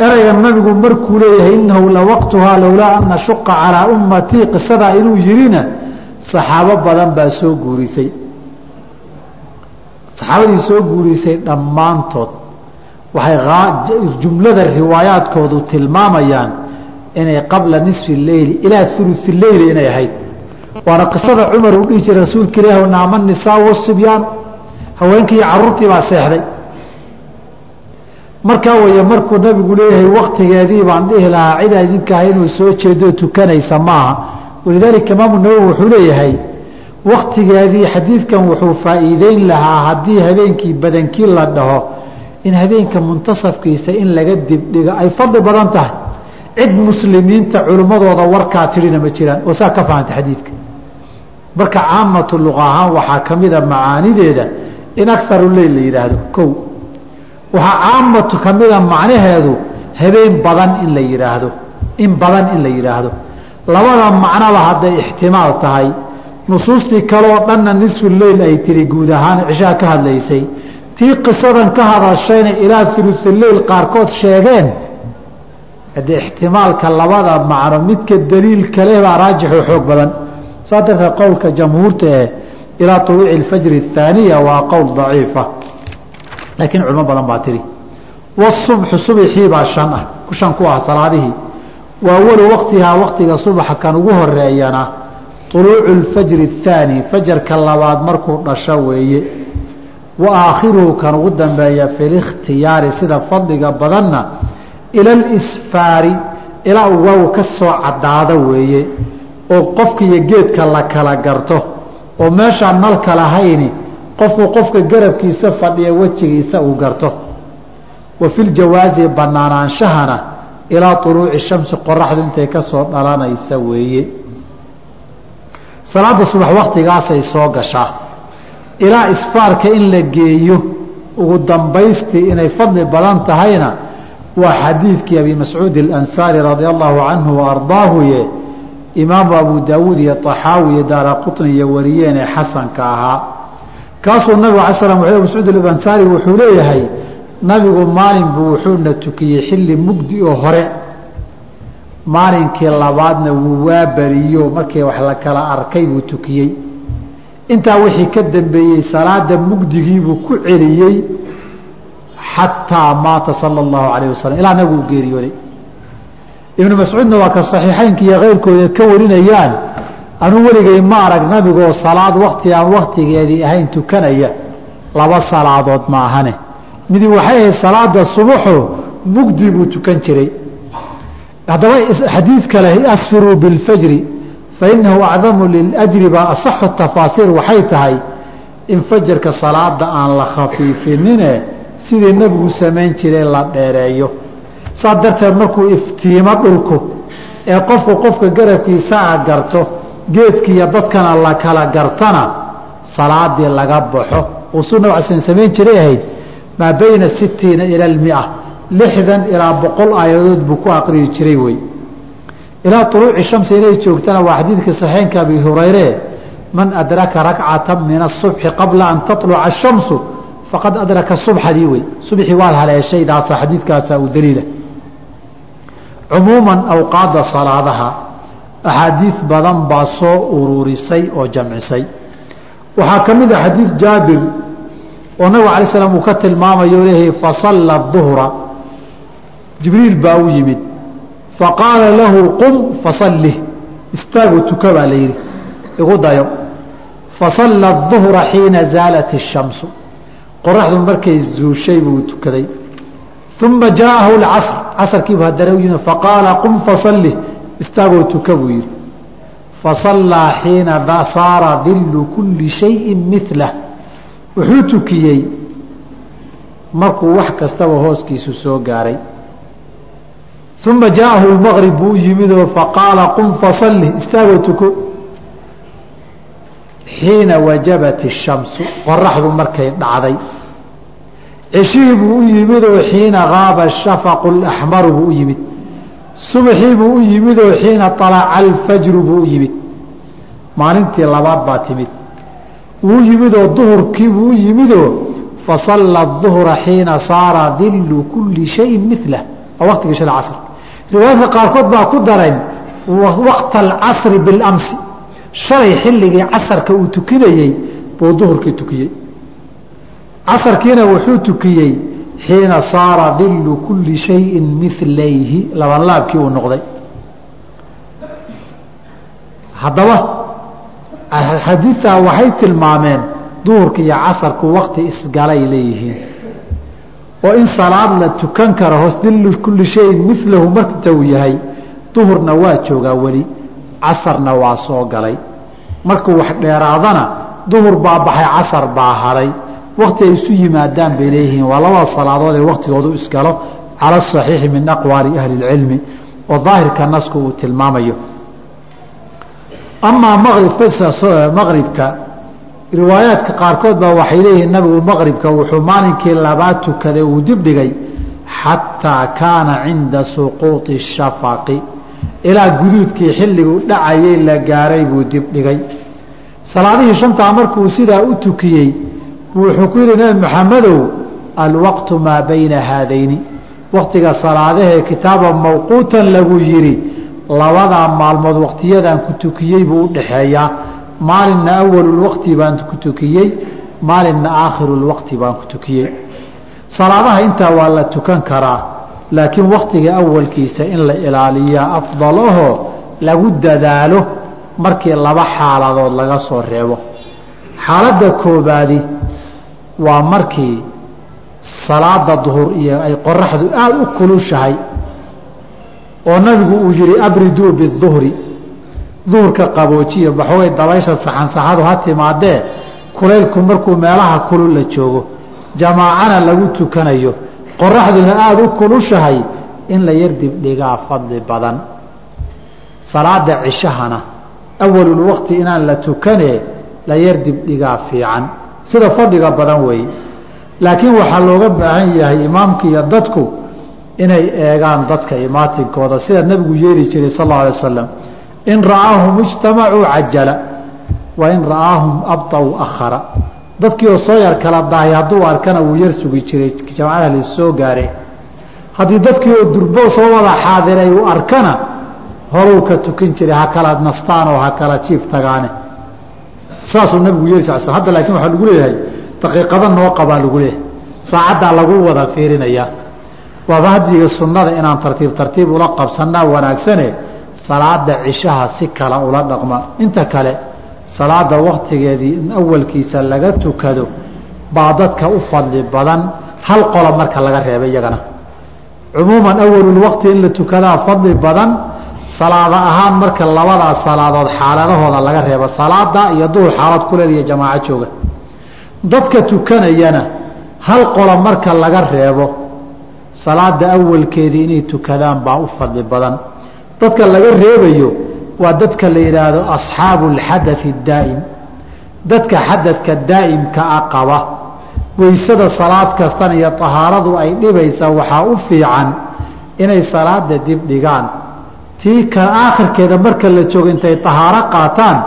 erayga nabigu markuu leeyahay innahu lawaqtuhaa lowlaa an ashuqa calaa ummatii qisadaa inuu yihina saxaabo badan baa soo guurisay. Saxaabadii soo guurisay dhammaantood. Waxay jumlada riwaayaadkoodu tilmaamayaan inay qabla nisfi leyli ilaa ulusi leyli inay ahayd. Waana qisada cumar uu dhihi jiray rasuulka ilaah naama nisaa wasibyaan haweenkii caruurtii baa seexday markaa weye markuu nabigu leeyahay waktigeedii baan dhihi lahaa cidaa idinkaah inuu soo jeedo tukanaysa maaha. Walidaalika imaamu nawowi wuxuu leeyahay waktigeedii xadiidkan wuxuu faa'iideyn lahaa haddii habeenkii badankii la dhaho in habeenka muntasafkiisa in laga dibdhigo ay fadli badan tahay. Cid muslimiinta culimmadooda warkaa tirina ma jiraan. Oo saa ka fahanta xadiidka. Marka caamatu luqa ahaan waxaa ka mida macaanideeda in akaru leyl la yidhaahdo kow waxaa caamatu ka mida macnaheedu habeen badan in la yidhaahdo in badan in la yidhaahdo labada macnoba hadday ixtimaal tahay nusuustii kaleoo dhanna nisfu leyl ay tiri guud ahaan cishaha ka hadlaysay. Tii qisadan ka hadashayna ilaa ulusuleyl qaarkood sheegeen. Haddee ixtimaalka labada macno midka daliil kale baa raajixoo xoog badan. Saa darteed qowlka jamhuurta ee ilaa uluuci alfajri athaaniya waa qowl daciifa laakiin culimo badan baa tiri wasubxu subxii baa shan ah shan ku ah salaadihii wa awalu waqtihaa waqtiga subaxa kan ugu horeeyana طuluucu اlfajri الthaani fajarka labaad markuu dhasho weeye wa aakhiruhu kan ugu dambeeya fi likhtiyaari sida fadliga badanna ila اlisfaari ilaa uu waagu ka soo caddaado weeye oo qofka iyo geedka la kala garto oo meeshaan nalka lahayni qofku qofka garabkiisa fadhiya wejigiisa uu garto wa fi ljawaazi banaanaanshahana ilaa طuluuci shamsi qoraxdu intay ka soo dhalanaysa weeye salaada subax waktigaasay soo gashaa ilaa isfaarka in la geeyo ugu dambaystii inay fadli badan tahayna waa xadiidkii abi mascuud اlansaari radia allahu canhu waardaahuye imaamu abu daawuud iyo طaxaawi iyo daara quطni iyo wariyeen ee xasanka ahaa kaasuu nabig ala slam abu mascuud alansaari wuxuu leeyahay nabigu maalin buu wuxuuna tukiyey xilli mugdi oo hore. Maalinkii labaadna wuu waaberiyo markii wax la arkay buu tukiyey. Intaa wixii ka dambeeyey salaada mugdigiibuu ku celiyey xataa maata sala allahu calayh wasalam ilaa nabigu u geeriyooday. Ibnu mascuudna waa ka saxiixaynka iyo keyrkooda ka warinayaan anuu weligay ma arag nabigoo salaad wakti aan waktigeedii ahayn tukanaya. Laba salaadood ma ahane. Midi waxay ahayd salaada subaxo mugdi buu tukan jiray. Haddaba xadiid kale asfiruu biاlfajri fainahu acdamu liljri baa asaxu tafaasiir waxay tahay in fajarka salaada aan la khafiifinine sidii nebigu samayn jiray la dheereeyo. Saas darteed markuu iftiimo dhulku ee qofku qofka garabkiisaa garto geedkiiyo dadkana la kala gartana salaadii laga baxo. Uu su nab sl samayn jiray ahayd maa bayna sitiina ila almia. Lixdan ilaa boqol aayadood buu ku aqriyi jiray wey. Ilaa uluuci shamsi inay joogtana waa xadiidkii saxiixeynka abi hurayre man adraka rakcata min asubxi qabla an taluca ashamsu faqad adraka subxadii wey. Subxii waad haleeshaydaasa xadiidkaasa u daliila cumuuman awqaada salaadaha axaadiid badan baa soo ururisay oo jamcisay waxaa ka mid a xadiid jaabir oo nabig alay slam uu ka tilmaamayo leeyahay fasalla duhra jibriil baa u yimid faqaala lahu qum fasallih istaagu tuka baa la yidhi igu dayo fasalla duhra xiina zaalat الshamsu qoraxdu markay zuushay buu tukaday uma jaa'ahu اcasr casarkiibu haddana u yimid faqaala qum fasallih istaagoo tuka buu yidhi. Fasallaa xiina saara dillu kulli shayin milah wuxuu tukiyey. Markuu wax kastaba hooskiisu soo gaaray. Uma jaa'ahu lmaqrib buu yimidoo faqaala qum fasalli istaagoo tuko. Xiina wajabat ishamsu qoraxdu markay dhacday. Ceshihii buu u yimidoo xiina gaaba ashafaqu laxmaru buu u yimid subaxii buu u yimid oo xiina alaca alfajru buu u yimid. Maalintii labaad baa timid. Wuu yimidoo duhurkii buu u yimidoo fasalla duhra xiina saara dillu kulli shayin milah waa waktigii shan casr. Riwaayadka qaarkood baa ku dareen waqta alcasri bilamsi. Shalay xilligii casarka uu tukinayey buu duhurkii tukiyey. Casarkiina wuxuu tukiyey xiina saara dilu kuli shayin milayhi labanlaabkii uu noqday. Haddaba xadiitaa waxay tilmaameen duhurka iyo casarku wakti isgalay leeyihiin. Oo in salaad la tukan karo hoos dilu kuli shayin milahu marta uu yahay duhurna waa joogaa weli casarna waa soo galay. Markuu wax dheeraadana duhur baa baxay casar baa hadhay wakti ay isu yimaadaan bay leeyihiin. Waa labada salaadood ee waktigoodu isgalo cala asaxiixi min aqwaali ahli اlcilmi oo daahirka nasku uu tilmaamayo. Amaa maqribka riwaayaadka qaarkood baa waxay leeyihiin nabigu maqribka wuxuu maalinkii labaad tukaday uu dibdhigay xataa kaana cinda suquuطi shafaqi. Ilaa guduudkii xilliguu dhacayay la gaaray buu dibdhigay. Salaadihii shantaa markuu sidaa u tukiyey wuxuu ku yidhi nebi maxamedow alwaqtu maa bayna haadayni. Waktiga salaadahee kitaaba mawquutan lagu yidhi labadaa maalmood waktiyadan ku tukiyey buu u dhaxeeyaa. Maalinna awalulwaqti baan ku tukiyey maalinna aakhirulwaqti baan ku tukiyey. Salaadaha intaa waa la tukan karaa laakiin waktiga awalkiisa in la ilaaliyaa afdalaho lagu dadaalo markii laba xaaladood laga soo reebo. Xaaladda koobaadi waa markii salaada duhur iyo ay qoraxdu aada u kulushahay oo nabigu uu yihi abriduu biduhri. Duhurka qaboojiya baxoogay dabaysha saxansaxadu ha timaadee kulaylku markuu meelaha kulul la joogo jamaacana lagu tukanayo qoraxduna aada u kulushahay in la yar dibdhigaa fadli badan. Salaada cishahana awalulwaqti inaan la tukanee la yar dibdhigaa fiican sida fadliga badan weeye laakiin waxaa looga baahan yahay imaamka iyo dadku inay eegaan dadka imaatinkooda sida nebigu yeeli jiray sal alla alay wasalam in ra'aahum ijtamacuu cajala wa in ra'aahum abطaw akhara. Dadkii oo soo yar kala dahay hadduu arkana wuu yar sugi jiray jamacada la soo gaare. Haddii dadkii oo durbo soo wada xaadiray uu arkana horuu ka tukan jiray ha kala nastaan oo ha kala jiif tagaane saasuu nabigu yeeli sal hadda laakiin waxaa lagu leeyahay daqiiqada noo qabaa lagu leeyahay. Saacaddaa lagu wada fiirinayaa waaba hadiga sunnada inaan tartiib tartiib ula qabsanaa wanaagsane salaada cishaha si kale ula dhaqma. Inta kale salaada waktigeedii in awalkiisa laga tukado baa dadka u fadli badan hal qola marka laga reeba iyagana. Cumuuman awalulwaqti in la tukadaa fadli badan salaada ahaan marka labadaas salaadood xaaladahooda laga reebo salaada iyo duhur xaalad kuleel iyo jamaaco jooga. Dadka tukanayana hal qola marka laga reebo salaada awalkeedii inay tukadaan baa u fadli badan. Dadka laga reebayo waa dadka la yidhaahdo asxaabu alxadai daa'im. Dadka xadadka daa'imka a qaba weysada salaad kastan iyo tahaaradu ay dhibaysa waxaa u fiican inay salaada dib dhigaan tii ka aakhirkeeda marka la joogo intay tahaaro qaataan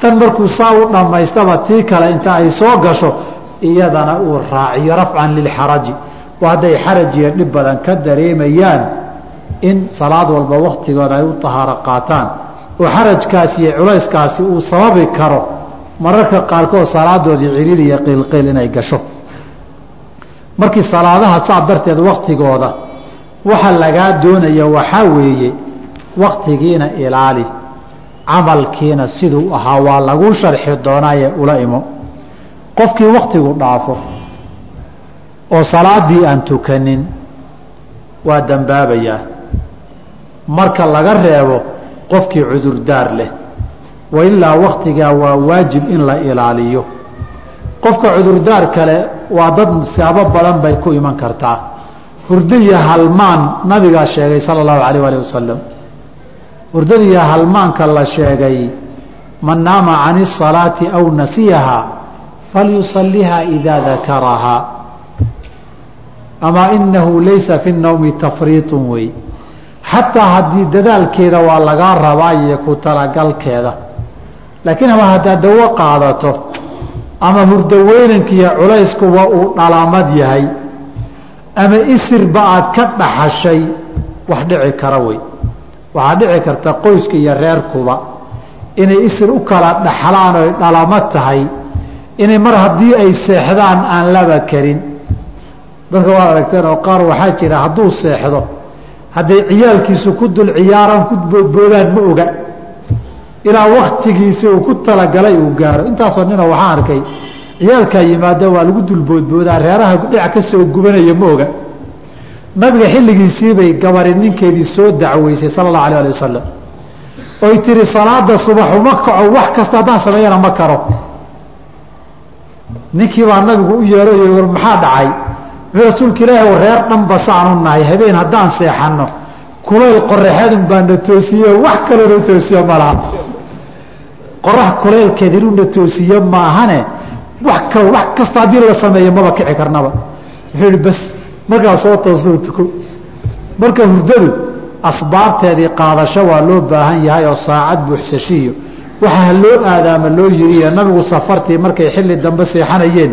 tan markuu saa u dhammaystaba tii kale inta ay soo gasho iyadana uu raaciyo rafcan lilxaraji waa hadday xaraj iyo dhib badan ka dareemayaan in salaad walba waktigooda ay u tahaaro qaataan. Oo xarajkaasi iyo culayskaasi uu sababi karo mararka qaarkood salaadoodii ciriir iyo qiilqiil inay gasho. Markii salaadaha saa darteed waktigooda waxa lagaa doonaya waxaa weeye waktigiina ilaali camalkiina siduu ahaa waa lagu sharxi doonaaye ula imo. Qofkii waktigu dhaafo oo salaadii aan tukanin waa dembaabayaa marka laga reebo qofkii cudurdaar leh wailaa waktigaa waa waajib in la ilaaliyo. Qofka cudurdaar kale waa dad siyaabo badan bay ku iman kartaa. Hurdaiyo halmaan nabigaa sheegay sala allahu alayh alih wasalam hurdadiiyo halmaanka la sheegay man naama can الsalaati aw nasiyaha falyusaliha idaa dakarahaa amaa inahu laysa fi الnowmi tafriiط wey xataa haddii dadaalkeeda waa lagaa rabaa iyo ku talagalkeeda laakiin ama haddaad dawo qaadato ama hurdaweynankiiyo culayskuwa uu dhalamad yahay ama isirba aad ka dhaxashay wax dhici kara wey waxaa dhici karta qoyska iyo reerkuba inay isir u kala dhaxlaan oy dhalamad tahay inay mar haddii ay seexdaan aan laba karin. Dadka waad aragteen oo qaar waxaa jira hadduu seexdo hadday ciyaalkiisu ku dul ciyaaraan ku boodboodaan ma oga. Ilaa waktigiisi uu ku talagalay uu gaaro. Intaasoo nina waxaa arkay ciyaalkaa yimaada waa lagu dulboodboodaa reeraha dhinac ka soo gubanaya ma oga nabiga xilligiisiibay gabari ninkeedii soo dacweysay sala allahu alah ali wasalam oy tiri salaada subaxuma kaco wax kasta haddaan sameeyana ma karo. Ninkii baa nabigu u yeeray war maxaa dhacay? Wuxuu rasuulka ilaahi reer dhanba saanu nahay habeen haddaan seexanno. Kulayl qoraxeedun baa na toosiye wax kaloo na toosiye ma laha. Qorax kulaylkeed inuu na toosiye maahane kal wax kasta haddii la sameeyo maba kici karnaba. Wuxuu ihi bas markaa soo toosnuu tuko. Marka hurdadu asbaabteedii qaadasho waa loo baahan yahay oo saacad buuxsashiiyo. Waxaa loo aadaama loo yiriye nabigu safartii markay xilli dambe seexanayeen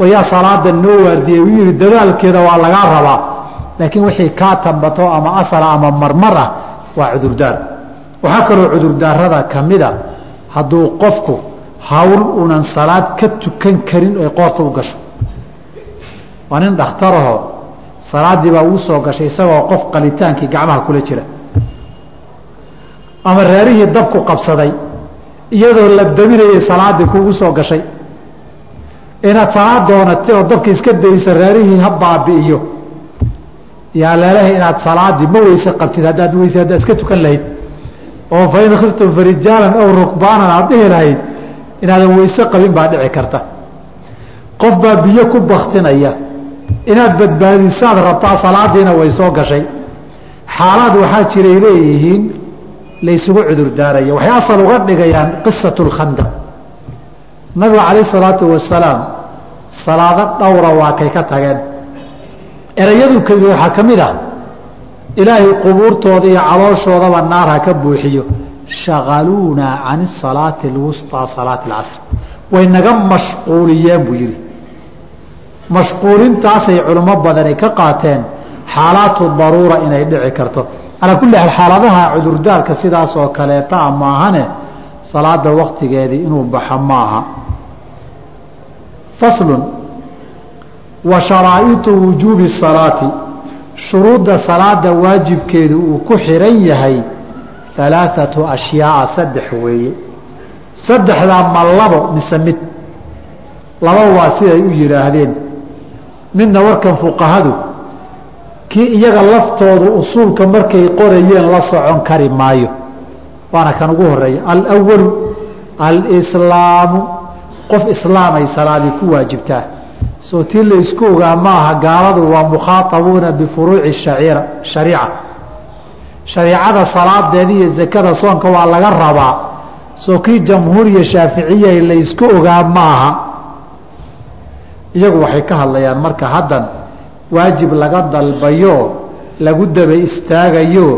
wayaa salaada noo waardiyey uu yihi dadaalkeeda waa lagaa rabaa. Laakiin wixii kaa tambato ama asala ama marmar ah waa cudurdaar. Waxaa kaloo cudurdaarada ka mida hadduu qofku hawl unan salaad ka tukan karin ay qoorta u gasho. Waa nin dhakhtarahoo salaaddii baa uu soo gashay isagoo qof qalitaankii gacmaha kula jira. Ama reerihii dabku qabsaday iyadoo la daminayay salaaddii kuugu soo gashay. Inaad salaad doonatay oo dabka iska daysa reerihii ha baabi'iyo. Yaa leelahay inaad salaaddii ma weyse qabtid haddaad weyse haddaad iska tukan lahayd. Oo fain khiftum farijaalan aw rukbaanan aad dhihi lahayd inaadan weyse qabin baa dhici karta. Qof baa biyo ku baktinaya inaad badbaadisaad rabtaa salaadiina way soo gashay. Xaalaad waxaa jiray leeyihiin laysugu cudurdaaraya waxay asal uga dhigayaan qisatu lkhandaq nabigu calayh salaatu wasalaam salaado dhowra waa kay ka tageen. Ereyadu keliya waxaa ka mid ah ilaahay qubuurtooda iyo calooshoodaba naar ha ka buuxiyo. Shaqaluunaa can salaati alwusطaa salaati اlcasr way naga mashquuliyeen buu yihi mashquulintaasay culimo badani ka qaateen xaalaatu daruura inay dhici karto. Calaa kulli xaal xaaladaha cudurdaarka sidaas oo kaleeta a maahane salaada waktigeedii inuu baxo maaha. Faslun wa sharaa'iطu wujuubi salaati. Shuruudda salaada waajibkeedu uu ku xiran yahay alaaثatu ashyaaa saddex weeye. Saddexdaa ma labo mise mid. Laba waa siday u yidhaahdeen midna warkan fuqahadu kii iyaga laftoodu usuulka markay qorayeen la socon kari maayo. Waana kan ugu horreeya alwalu alslaamu qof islaamay salaadii ku waajibtaa. Soo tii la isku ogaa maaha gaaladu waa mukhaaabuuna bifuruuci shariica. Shariicada salaadeeda iyo zakada soonka waa laga rabaa. Soo kii jamhuuriya shaaficiya la isku ogaa maaha iyagu waxay ka hadlayaan marka haddan waajib laga dalbayo lagu daba istaagayo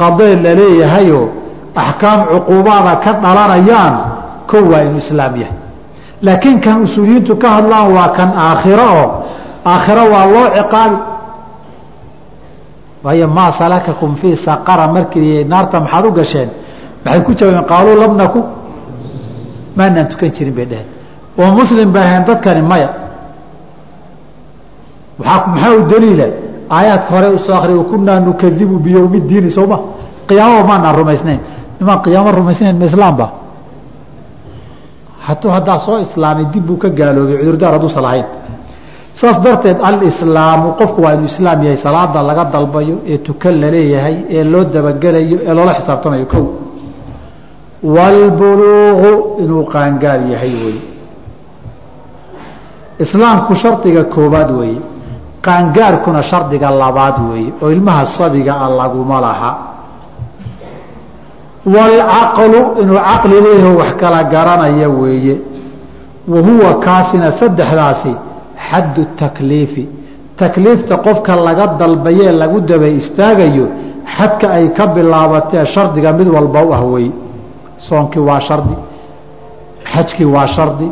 qadee la axkaam cuquubaada ka dhalanayaan kow waa inuu islaam yahay. Laakiin kan usuuliyiintu ka hadlaan waa kan aakhiro oo aakhiro waa loo ciqaabi. Waayo maa salakakum fii saqara markii naarta maxaad u gasheen? Maxay ku jawaabeen qaaluu lam naku. Maanaan tukan jirin bay dheheen oo muslim bay dadkani maya maxaa u daliila? Aayaadka hore u soo akriya kunaa nukadibu biyowmi diini sooma qiyaamaba maanaan rumaysnayn. Nimaan qiyaamo rumaysnayn ma islaamba hatuu haddaa soo islaamay dib buu ka gaaloobay cudurdaar hadduusan lahayn saas darteed alislaamu qofku waa inuu islaam yahay salaada laga dalbayo ee tukan la leeyahay ee loo dabagelayo ee loola xisaabtamayo kow. Wاlbuluuqu inuu qaangaar yahay wey islaamku shardiga koobaad weeye qaangaarkuna shardiga labaad weeye oo ilmaha sabiga a laguma laha. Wاlcaqlu inuu caqli leeyaho wax kala garanaya weeye. Wa huwa kaasina saddexdaasi xaddu takliifi. Takliifta qofka laga dalbayee lagu daba istaagayo xadka ay ka bilaabatee shardiga mid walba u ah wey soonkii waa shardi xajkii waa shardi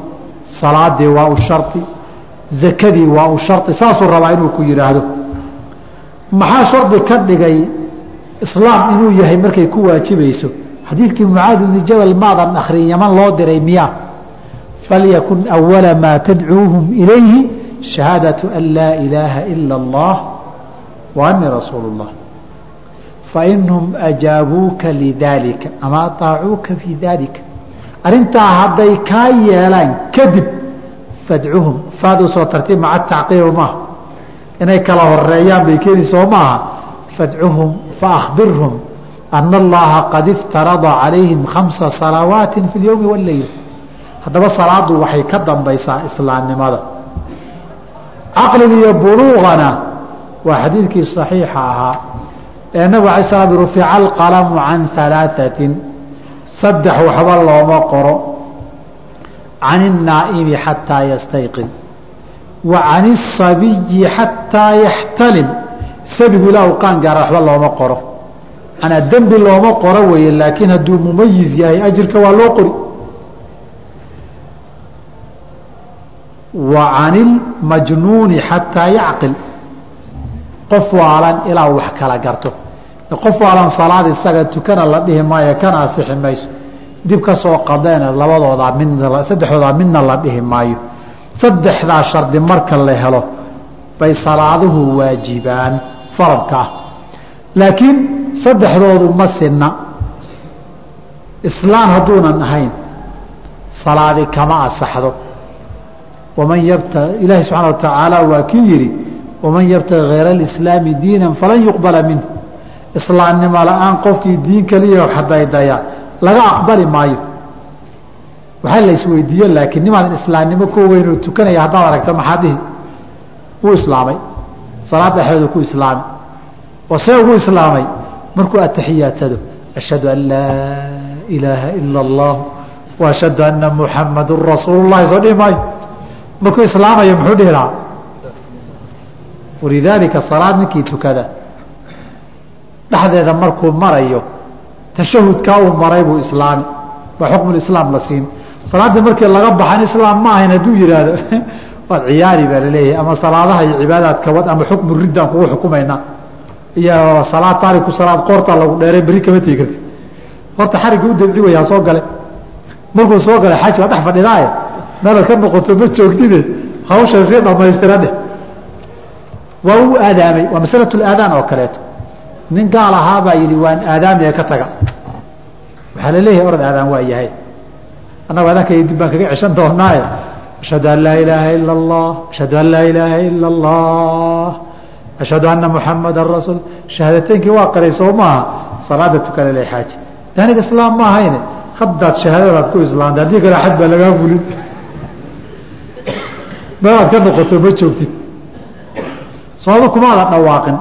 salaadii waa u shardi zakadii waa u shardi saasuu rabaa inuu ku yidhaahdo. Maxaa shardi ka dhigay islaam inuu yahay markay ku waajibayso? Xadiidkii mucaad ibni jabal maadan akrin yaman loo diray miyaa? Falyakun awala maa tadcuuhum ilayhi shahaadatu an laa ilaaha ila اllah wa anii rasuulu اllah fainhum ajaabuuka lidaalika ama aaacuuka fii daalika. Arrintaa hadday kaa yeelaan kadib fadcuhum faaduu soo tartiib maca tacqiiba maaha inay kala horeeyaan bay keeni soo maaha fadcuhum faakbirhum ana allaha qad iftarada calayhim khamsa salawaati fi اlyowmi wاleyl haddaba salaadu waxay ka dambaysaa islaamnimada caqliga iyo buluuqana waa xadiidkii صaxiixa ahaa ee nabig alay slam rufica alqalamu can alaaثatin saddex waxba looma qoro can الnaa'imi xataa yastayqin wa can الsabiyi xataa yaxtalim. Sabigu ilaa u qaan gaara waxba looma qoro. Anaa dembi looma qoro weeye laakiin hadduu mumayiz yahay ajirka waa loo qori. Wa ilmajnuuni xataa yacqil. Qof waalan ilaa wax kala garto. Qof waalan salaad isaga tukana la dhihi maayo kana asixi mayso. Dib ka soo qadeena labadoodaa mid saddexdoodaa midna la dhihi maayo saddexdaa shardi marka la helo bay salaaduhu waajibaan faradka. Ah laakiin saddexdoodu ma sinna. Islaan hadduunan ahayn salaadi kama asaxdo waman yabta ilaahi subxaana wa tacaala waa kii yidhi waman yabtagi hayra alislaami diinan falan yuqbala minhu. Islaamnimo la'aan qofkii diin keliya xadaydaya laga aqbali maayo waxaa la isweydiiye laakiin nimaadan islaamnimo ko weynoo tukanaya haddaad aragta maxaa dhihi? Wuu islaamay. Salaad dhexdeedu ku islaamay oo see ugu islaamay? Markuu atixiyaadsado ashhadu an laa ilaaha ila allah wa ashhadu anna muxamadun rasuulu llahi soo dhihi maayo. Markuu islaamayo muxuu dhihi lahaa? Walidaalika salaad ninkii tukada dhexdeeda markuu marayo tashahudkaa uu maray buu islaami. Baa xukmulislaam la siin salaaddii markii laga baxan islaam ma ahayn hadduu yidhaahdo. Waad ciyaari baa la leeyahay ama salaadaha iyo cibaadaadka wad ama xukmu riddaan kugu xukumaynaa iyo salaad taariku salaad qoorta lagu dheeray berri kama tegi karti horta xarigga u dabci way ha soo gale. Markuu soo galay xaji waa dhex fadhidaaye meelaad ka noqoto ma joogtide. Hawsha sii dhammaystira dheh. Waa u aadaamay waa masalatuulaadaan oo kaleeto. Nin gaal ahaabaa yidhi waan aadaamiya ka taga. Waxaa la leeyahay orod aadaan waa yahay annagu adaanka dib baan kaga ceshan doonaaye ashhadu an laa ilaaha ila allah ashhadu an laa ilaaha ila allah ashhadu anna muxamadan rasuul shahaadateynkii waa qaray maaha salaada tukana le xaaji. Aniga islaam ma ahayne haddaad shahaadadaad ku islaamta haddii kale xad baa lagaa fulin. Meelaad ka noqoto ma joogtid sababa kumaadan dhawaaqin.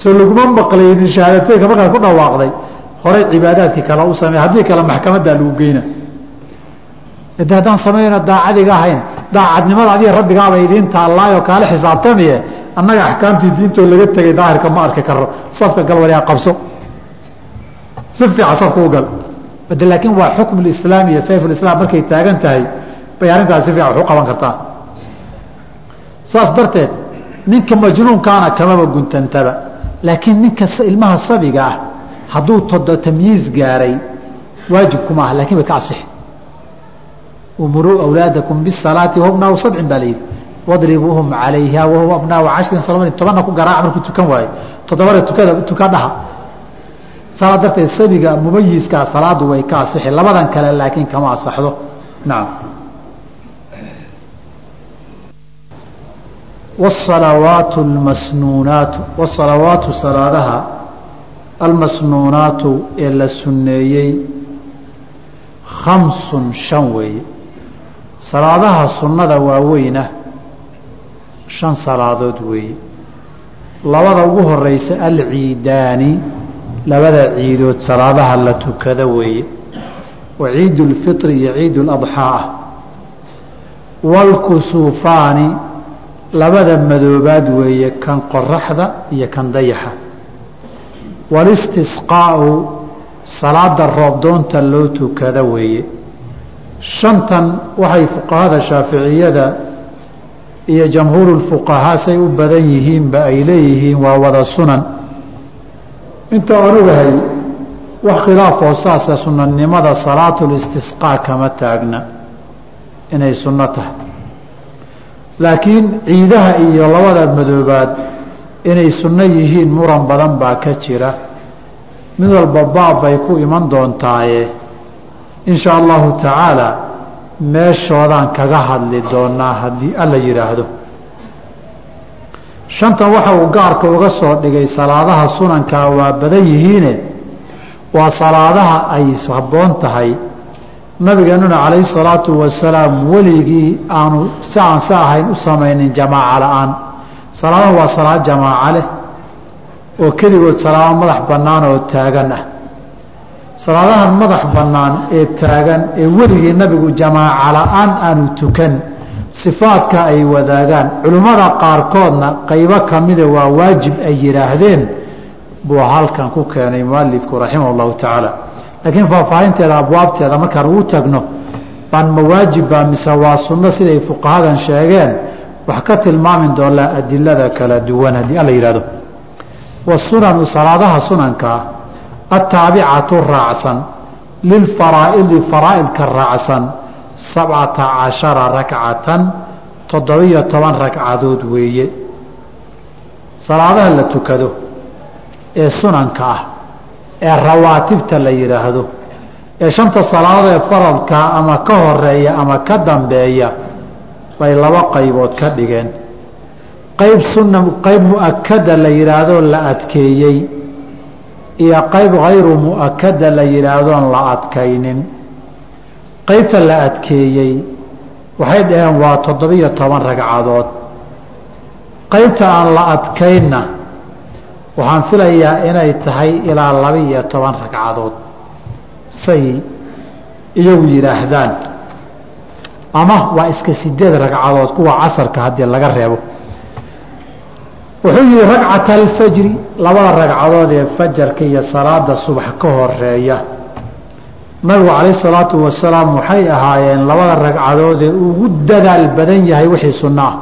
Soo laguma maqlaynin shahaadateynka markaad ku dhawaaqday horay cibaadaadkii kale u samey haddii kale maxkamaddaa lagu geyna de haddaan samayna daacadiga ahayn daacadnimada adiga rabbigaaba idiin taallaayo kaala xisaabtamiye annaga axkaamtii diintoo laga tegay daahirka ma arki karo safka gal waliaa qabso. Si fiican safka u gal. De laakiin waa xukm lislaam iyo sayf lislaam markay taagan tahay bay arrintaas si fiican wax u qaban kartaa. Saas darteed ninka majnuunkaana kamaba guntantaba laakiin ninka ilmaha sabiga ah hadduu tamyiiz gaaray waajib kuma ah laakiin way ka asixi umuruu awlaadakum bisalaati wahum abnaau sabcin baa layidhi wadribuuhum calayha wahuwa abnaau cashrin salman tobanna ku garaac markuu tukan waayo toddobada tukada tuka dhaha saa darteed sabiga mumayiskaa salaadu way ka asixi labadan kale laakiin kama asaxdo nacam wsalawaatu almasnuunaatu wasalawaatu salaadaha almasnuunaatu ee la sunneeyey khamsun shan weeye salaadaha sunnada waaweyna shan salaadood weeye labada ugu horeysa alciidaani labada ciidood salaadaha la tukada weeye. Wa ciidu ulfitri iyo ciidu ladxaa ah waalkusuufaani labada madoobaad weeye kan qoraxda iyo kan dayaxa. Walistisqaau salaada roobdoonta loo tukada weeye shantan waxay fuqahada shaaficiyada iyo jamhuuru lfuqahaa say u badan yihiinba ay leeyihiin waa wada sunan. Inta onugahay wax khilaafoo saasa sunanimada salaatulistisqaa kama taagna inay sunno tahay. Laakiin ciidaha iyo labada madoobaad inay sunno yihiin muran badan baa ka jira. Mid walba baab bay ku iman doontaaye in shaa allahu tacaala meeshoodaan kaga hadli doonaa haddii alla yidhaahdo. Shantan waxa uu gaarka uga soo dhigay salaadaha sunankaa waa badan yihiine waa salaadaha ay habboon tahay. Nabigeenuna calayhi salaatu wasalaam weligii aanu si aan si ahayn u samaynin jamaaca la'aan. Salaadaha waa salaad jamaaca leh oo keligood salaamo madax bannaan oo taagan ah salaadahan madax bannaan ee taagan ee weligii nabigu jamaaca la'aan aanu tukan sifaadka ay wadaagaan culimmada qaarkoodna qaybo kamida waa waajib ay yidhaahdeen buu halkan ku keenay mualifku raximah اllahu tacaala. Laakiin faahfaahinteeda abwaabteeda markaan ugu tagno baan mawaajibba mise waa sunno siday fuqahadan sheegeen wax ka tilmaami doonaa adilada kala duwan haddii alla yidhahdo wasunanu salaadaha sunankaa ataabicatu raacsan lilfaraa'idi faraa'idka raacsan sabcata cashara rakcatan toddobiyo toban ragcadood weeye salaadaha la tukado ee sunanka ah ee rawaatibta la yidhaahdo ee shanta salaadood ee faradka ama ka horreeya ama ka dambeeya bay laba qaybood ka dhigeen qayb sunna qayb mu'akada la yidhaahdo la adkeeyey iyo qayb hayru mu'akada la yidhaahdoon la adkaynin. Qaybta la adkeeyey waxay dhaheen waa toddobiyo toban ragcadood. Qaybta aan la adkaynna waxaan filayaa inay tahay ilaa laba-iyo toban ragcadood. Say iyagu yidhaahdaan ama waa iska sideed ragcadood kuwa casarka haddii laga reebo wuxuu yihi ragcata alfajri labada ragcadood ee fajarka iyo salaada subax ka horreeya nabigu calayh salaatu wasalaam waxay ahaayeen labada ragcadood ee ugu dadaal badan yahay wixii sunno ah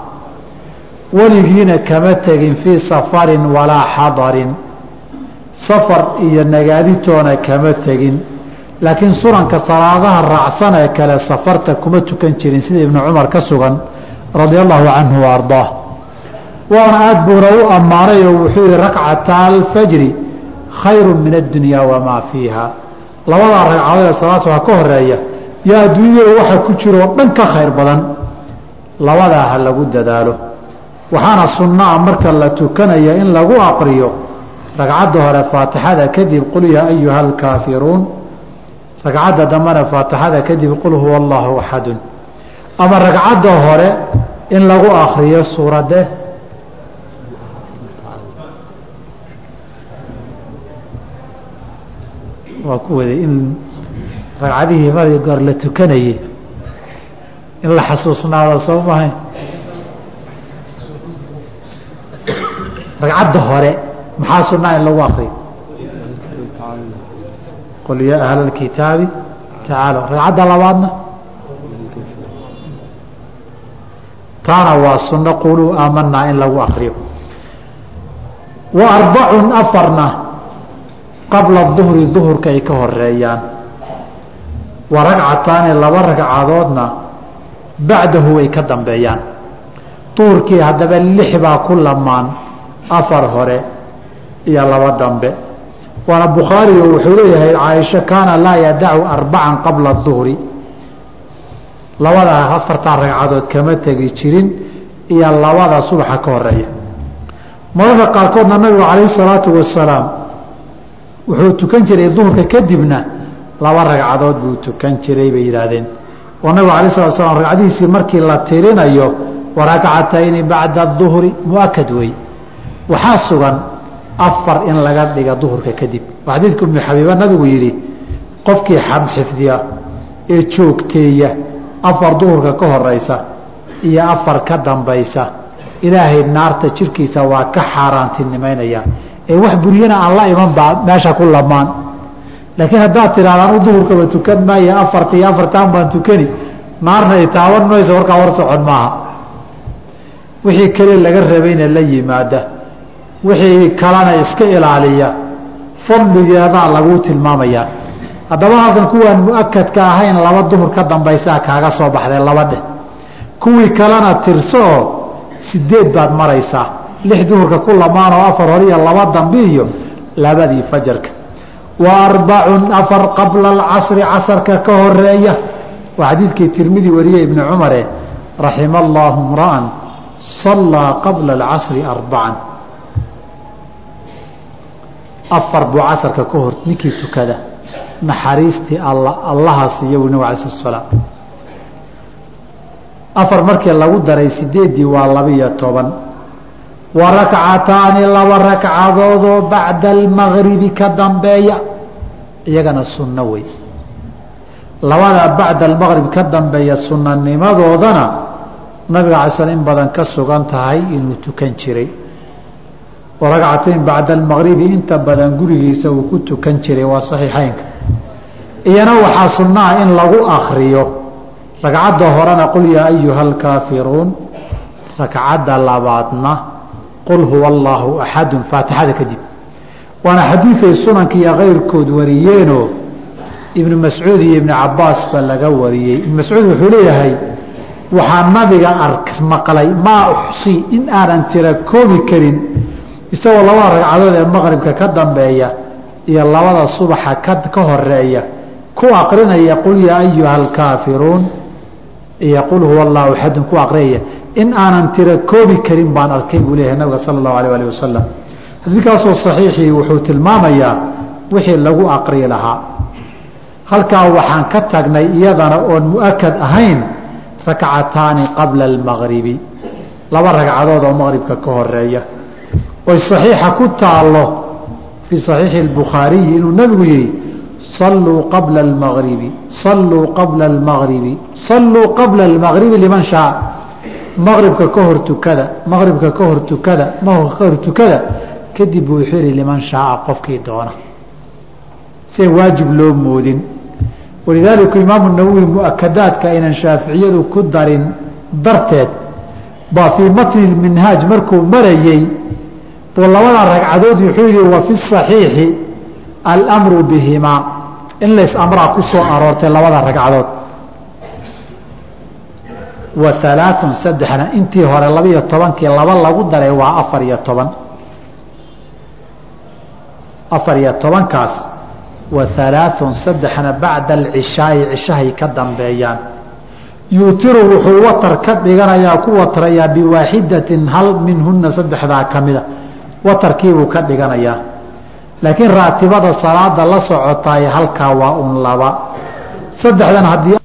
weligiina kama tegin fii safarin walaa xadarin. Safar iyo nagaaditoona kama tegin. Laakiin sunanka salaadaha raacsan ee kale safarta kuma tukan jirin sida ibnu cumar ka sugan radia allahu canhu wa ardaah waana aada buuna u ammaanay oo wuxuu yihi rakcata alfajri khayru min addunya wamaa fiiha. Labadaa ragcadood ee salaad subax ka horreeya yaa adduunyada waxa ku jiroo dhan ka khayr badan. Labadaa ha lagu dadaalo. Waxaana sunnaa marka la tukanaya in lagu aqriyo ragcadda hore faatixada kadib qul yaa ayuha alkaafiruun ragcadda dambena faatixada kadib qul huwa allahu axadun ama ragcadda hore in lagu akriyo suuradde waa ku waday in ragcadihii mari goor la tukanayey in la xasuusnaado soo mahay ragcadda hore maxaa sunaa in lagu akriyo qul yaa ahla اlkitaabi tacaalow ragcadda labaadna? Taana waa sunno quluu aamanaa in lagu akriyo wa arbacun afarna qabla duhri duhurka ay ka horeeyaan wa ragcataani laba ragcadoodna bacdahu ay ka dambeeyaan. Duhurkii haddaba lix baa ku lamaan afar hore iyo laba dambe. Waana bukhaari oo wuxuu leeyahay caaisho kaana laa yadacu arbacan qabla duhri. Labada afartaa ragcadood kama tegi jirin iyo labada subaxa ka horreeya mararka qaarkoodna nabigu calayhi salaatu wasalaam wuxuu tukan jiray duhurka kadibna laba ragcadood buu tukan jiray bay yidhaahdeen. Oo nabigu alayh salatu slam ragcadihiisii markii la tirinayo wa rakcatayni bacda duhri muakad wey waxaa sugan afar in laga dhiga duhurka kadib. Waa xadiidka ummi xabiiba nabigu yidhi qofkii xam xifdiya ee joogteeya afar duhurka ka horeysa iyo afar ka dambaysa ilaahay naarta jirkiisa waa ka xaaraantinimaynaya. ee wax buryana aan la iman baa meesha ku lamaan. Laakiin haddaad tidhahdaan u duhurkaba tukan maayo afarta iyo afartaan baan tukani naarna ay taaban mayso warkaa war socon maaha. Wixii kale laga rabayna la yimaada. Wixii kalena iska ilaaliya. Fadligeedaa laguu tilmaamayaa haddaba halkan kuwaan mu'akadka ahayn laba duhur ka dambaysaa kaaga soo baxday laba dheh kuwii kalena tirso sideed baad maraysaa lix duhurka ku lamaan oo afar hore iyo laba dambe iyo labadii fajarka. Wa arbacun afar qabla alcasri casarka ka horreeya waa xadiidkii tirmidi wariyey ibni cumare raxima allaahu mra'an sallaa qabla alcasri arbacan afar buu casarka ka hor ninkii tukada. Naxariistii alla allaha siiya buu nabig alay slat slaam afar markii lagu daray sideeddii waa labiyo toban wa rakcataani laba ragcadoodoo bacda almagribi ka dambeeya. Iyagana sunno wey. Labada bacda almaqrib ka dambeeya sunanimadoodana nabiga alay sl in badan ka sugan tahay inuu tukan jiray. Oo bacda almaqribi inta badan gurigiisa uu ku tukan jiray waa saxiixeynka iyana waxaa sunnaha in lagu akriyo ragcadda horena qul yaa ayuha alkaafiruun ragcadda labaadna qul huwa allaahu axadun faatixada kadib. Waana xadiiday sunanka iyo kayrkood wariyeenoo ibnu mascuud iyo ibnu cabaas ba laga wariyey. Ibnu mascuud wuxuu leeyahay waxaa nabiga ark maqlay maa uxsi in aanan tira koobi karin. Isagoo labada ragcadood ee maqribka ka dambeeya iyo labada subaxa ka horreeya ku aqrinaya qul yaa ayuha alkaafiruun iyo qul huwa allahu axadun ku aqriyaya in aanan tira koobi karin baan arkay buu leeyahay nabiga sala allahu alayh alih wasalam xadiidkaasoo saxiixii wuxuu tilmaamayaa wixii lagu aqri lahaa. Halkaa waxaan ka tagnay iyadana oon mu'akad ahayn rakcataani qabla almagribi laba ragcadood oo maqribka ka horreeya oy saxiixa ku taallo fii saxiixi albukhaariyi inuu nebigu yihi salluu qabla almagribi salluu qabla almagribi salluu qabla almagribi liman shaa maqribka ka hor tukada maqribka ka hor tukada maqribka ka hor tukada kadib buu yihi liman shaaa qofkii doona. See waajib loo moodin. Walidaalika imaamu nawowi muakadaadka aynan shaaficiyadu ku darin darteed baa fii matni minhaaj markuu marayey buu labada ragcadood wuxuu yihi wa fi saxiixi almru bihimaa in lays amraa ku aroortay labada ragcadood wa alaaun saddexna intii hore labaiyo tobankii laba lagu daray waa afar iyo toban. Afar iyo tobankaas wa alaaun saddexna bacda alcishaai cishahay ka dambeeyaan. Yuutiru wuxuu watar ka dhiganayaa ku watrayaa biwaaxidatin hal minhuna saddexdaa ka mida. Watarkiibuu ka dhiganayaa. Laakiin raatibada salaada la socotaay halkaa waa un laba. Saddexdan haddii